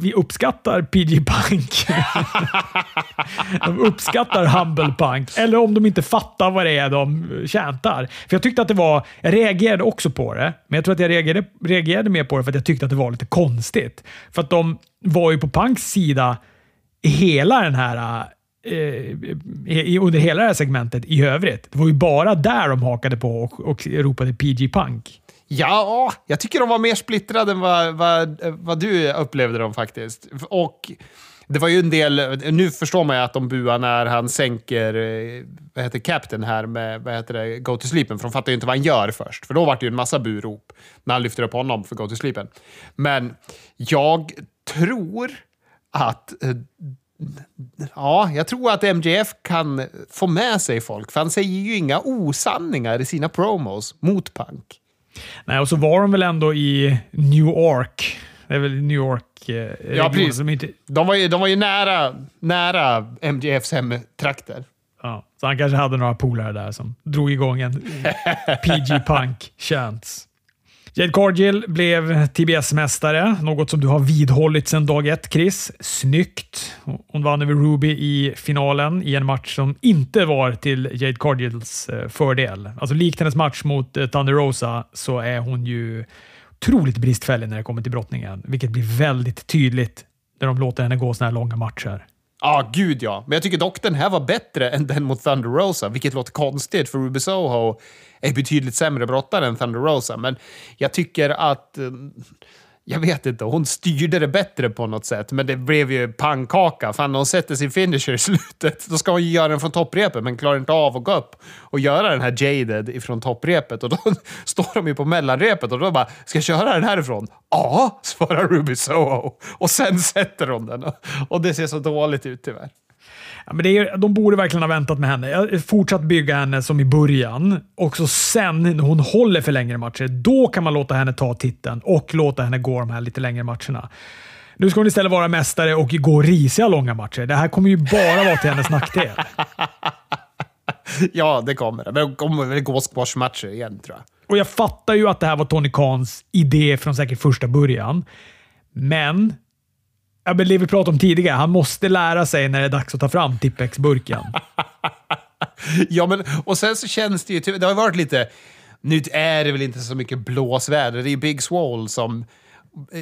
vi uppskattar PG Punk. de uppskattar Humble Punk. Eller om de inte fattar vad det är de tjäntar. För Jag tyckte att det var... Jag reagerade också på det, men jag tror att jag reagerade, reagerade mer på det för att jag tyckte att det var lite konstigt. För att de var ju på Punks sida hela den här eh, under hela det här segmentet i övrigt. Det var ju bara där de hakade på och, och ropade PG Punk. Ja, jag tycker de var mer splittrade än vad, vad, vad du upplevde dem faktiskt. Och det var ju en del, nu förstår man ju att de buar när han sänker eh, vad heter Captain här med vad heter det, Go to Sleepen, för de fattar ju inte vad han gör först. För då var det ju en massa burop när han lyfter upp honom för Go to Sleepen. Men jag tror att Ja, jag tror att MJF kan få med sig folk, för han säger ju inga osanningar i sina promos mot Punk. Nej, och så var de väl ändå i New York. Det är väl New York... Eh, ja, precis. De, inte... de, var ju, de var ju nära, nära MJFs hemtrakter. Ja, så han kanske hade några polare där som drog igång en PG Punk-chants. Jade Cargill blev TBS-mästare, något som du har vidhållit sedan dag ett, Chris. Snyggt! Hon vann över Ruby i finalen i en match som inte var till Jade Cargills eh, fördel. Alltså likt hennes match mot eh, Thunder Rosa så är hon ju otroligt bristfällig när det kommer till brottningen, vilket blir väldigt tydligt när de låter henne gå såna här långa matcher. Ja, ah, gud ja. Men jag tycker dock den här var bättre än den mot Thunder Rosa, vilket låter konstigt för Ruby Soho är betydligt sämre brottare än Thunder Rosa. Men jag tycker att... Eh, jag vet inte, hon styrde det bättre på något sätt, men det blev ju pannkaka. Fan, när hon sätter sin finisher i slutet, då ska hon ju göra den från topprepet, men klarar inte av att gå upp och göra den här jaded ifrån topprepet. Och då står de ju på mellanrepet och då bara, ska jag köra den härifrån? Ja, svarar Ruby Soho. Och sen sätter hon den. Och det ser så dåligt ut tyvärr. Ja, men det är, de borde verkligen ha väntat med henne. Fortsatt bygga henne som i början. Och så sen när hon håller för längre matcher, då kan man låta henne ta titeln och låta henne gå de här lite längre matcherna. Nu ska hon istället vara mästare och gå risiga långa matcher. Det här kommer ju bara vara till hennes nackdel. ja, det kommer det. Men hon kommer väl gå squashmatcher igen, tror jag. Och jag fattar ju att det här var Tony Khans idé från säkert första början. Men Ja, men det vi pratade om tidigare. Han måste lära sig när det är dags att ta fram Tippex-burken. ja, men och sen så känns det ju... Det har varit lite... Nu är det väl inte så mycket blåsväder. Det är Big Swall som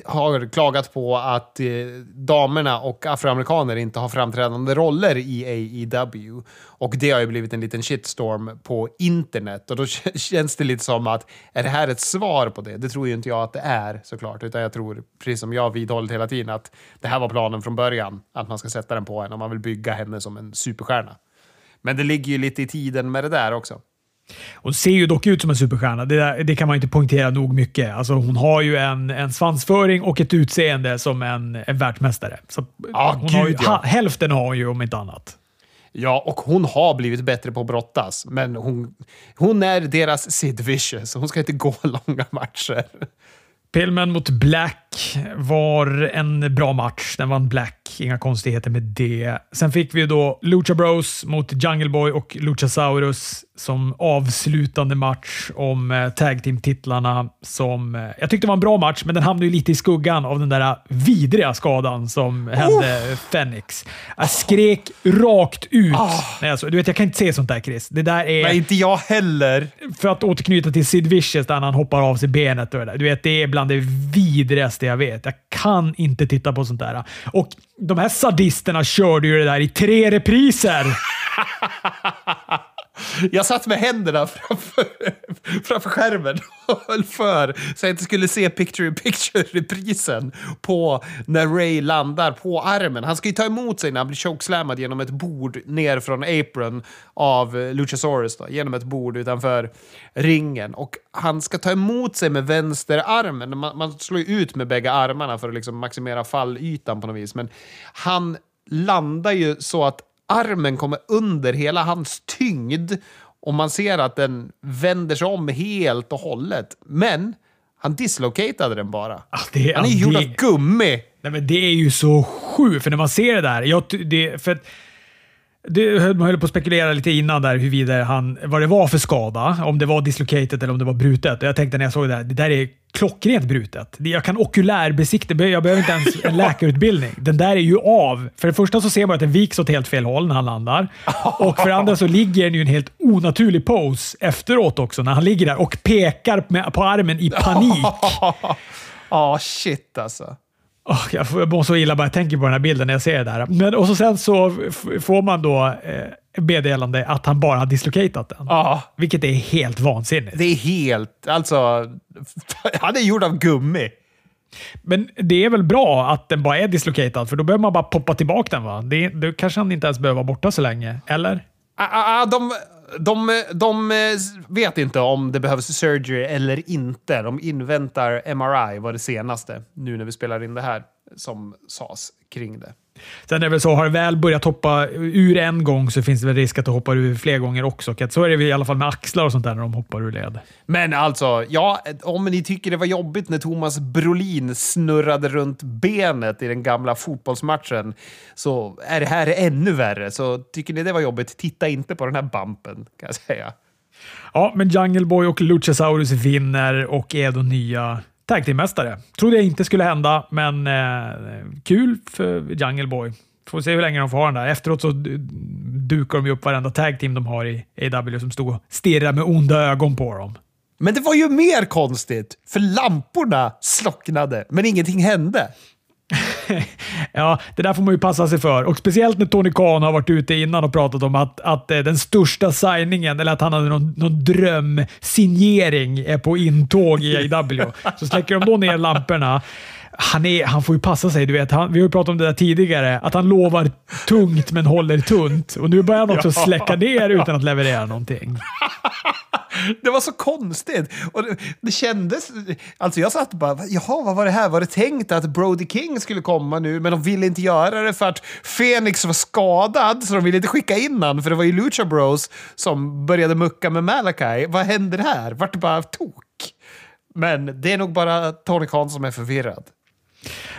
har klagat på att eh, damerna och afroamerikaner inte har framträdande roller i AEW. Och det har ju blivit en liten shitstorm på internet. Och då känns det lite som att, är det här ett svar på det? Det tror ju inte jag att det är såklart. Utan jag tror, precis som jag vidhållit hela tiden, att det här var planen från början. Att man ska sätta den på henne om man vill bygga henne som en superstjärna. Men det ligger ju lite i tiden med det där också. Hon ser ju dock ut som en superstjärna. Det, det kan man inte poängtera nog mycket. Alltså, hon har ju en, en svansföring och ett utseende som en, en världsmästare. Så ah, hon gud, har ju, ja. Hälften har hon ju om inte annat. Ja, och hon har blivit bättre på att brottas, men hon, hon är deras Sid Vicious. Hon ska inte gå långa matcher. Pillman mot Black var en bra match. Den vann Black. Inga konstigheter med det. Sen fick vi då Lucha Bros mot Jungle Boy och Luchasaurus som avslutande match om eh, tag team-titlarna. Som, eh, jag tyckte var en bra match, men den hamnade ju lite i skuggan av den där vidriga skadan som oh. hände Fenix. Jag skrek rakt ut. Oh. Alltså, du vet, jag kan inte se sånt där Chris. Det där är... Nej, inte jag heller. För att återknyta till Sid Vicious där han hoppar av sig benet. Och det där. Du vet, det är bland det vidrigaste jag vet. Jag kan inte titta på sånt där. Och de här sadisterna körde ju det där i tre repriser. Jag satt med händerna framför, framför skärmen och höll för så jag inte skulle se picture-in-picture-reprisen på när Ray landar på armen. Han ska ju ta emot sig när han blir chokeslammad genom ett bord ner från apron av Luchasaurus, då, genom ett bord utanför ringen. Och han ska ta emot sig med vänsterarmen. Man, man slår ju ut med bägge armarna för att liksom maximera fallytan på något vis. Men han landar ju så att armen kommer under hela hans tyngd och man ser att den vänder sig om helt och hållet. Men han dislocatade den bara. Ah, det, han är ah, gjord det- av gummi. Nej, men det är ju så sjukt, för när man ser det där. Jag, det, för det, man höll på att spekulera lite innan där huruvida han, vad det var för skada. Om det var dislocated eller om det var brutet. Jag tänkte när jag såg det där, det där är klockrent brutet. Jag kan okulärbesikta, jag behöver inte ens en läkarutbildning. Den där är ju av. För det första så ser man att den viks åt helt fel håll när han landar. Och för det andra så ligger den ju i en helt onaturlig pose efteråt också, när han ligger där och pekar med, på armen i panik. Ja, shit alltså. Åh, jag, får, jag mår så illa bara jag tänker på den här bilden när jag ser det där. Men, och så sen så får man då eh, meddelande att han bara har dislocatat den. Ja, Vilket är helt vansinnigt. det är helt... Alltså, han är gjord av gummi. Men det är väl bra att den bara är dislocated, för då behöver man bara poppa tillbaka den va? Det, då kanske han inte ens behöver vara borta så länge, eller? Ah, ah, ah, De, de, de eh, vet inte om det behövs surgery eller inte. De inväntar MRI, var det senaste, nu när vi spelar in det här, som sades kring det. Sen är det väl så, har det väl börjat hoppa ur en gång så finns det väl risk att det hoppar ur fler gånger också. Så är det i alla fall med axlar och sånt där när de hoppar ur led. Men alltså, ja, om ni tycker det var jobbigt när Thomas Brolin snurrade runt benet i den gamla fotbollsmatchen så är det här ännu värre. Så tycker ni det var jobbigt, titta inte på den här bumpen kan jag säga. Ja, men Jungle Boy och Luchasaurus vinner och är då nya tag team-mästare. Trodde jag inte skulle hända, men eh, kul för Jungle Boy. Får se hur länge de får ha den där. Efteråt så dukar de ju upp varenda tag team de har i AW som stod och stirrade med onda ögon på dem. Men det var ju mer konstigt, för lamporna slocknade, men ingenting hände. Ja, det där får man ju passa sig för. Och Speciellt när Tony Khan har varit ute innan och pratat om att, att eh, den största signingen, eller att han hade någon, någon drömsignering, är på intåg i AW. Så släcker de då ner lamporna. Han, är, han får ju passa sig. Du vet, han, vi har ju pratat om det där tidigare. Att han lovar tungt men håller tunt. Och nu börjar han också Ja. släcka ner utan att leverera någonting. Det var så konstigt. Och det, det kändes... Alltså jag satt bara, jaha, vad var det här? Var det tänkt att Brody King skulle komma nu, men de ville inte göra det för att Phoenix var skadad, så de ville inte skicka in han, för det var ju Lucha Bros som började mucka med Malakai. Vad händer här? Vart det bara tok? Men det är nog bara Tony Khan som är förvirrad.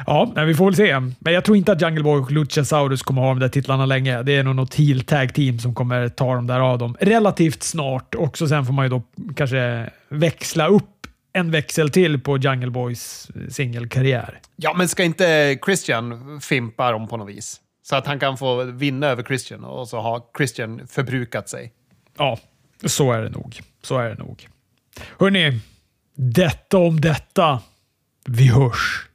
Ja, vi får väl se. Men jag tror inte att Jungle Boy och Luchasaurus kommer ha de där titlarna länge. Det är nog något heel tag team som kommer ta dem där av dem relativt snart. Och sen får man ju då kanske växla upp en växel till på Jungle Boys singelkarriär. Ja, men ska inte Christian fimpa dem på något vis? Så att han kan få vinna över Christian och så har Christian förbrukat sig. Ja, så är det nog. Så är det nog. Hörni, detta om detta. Vi hörs.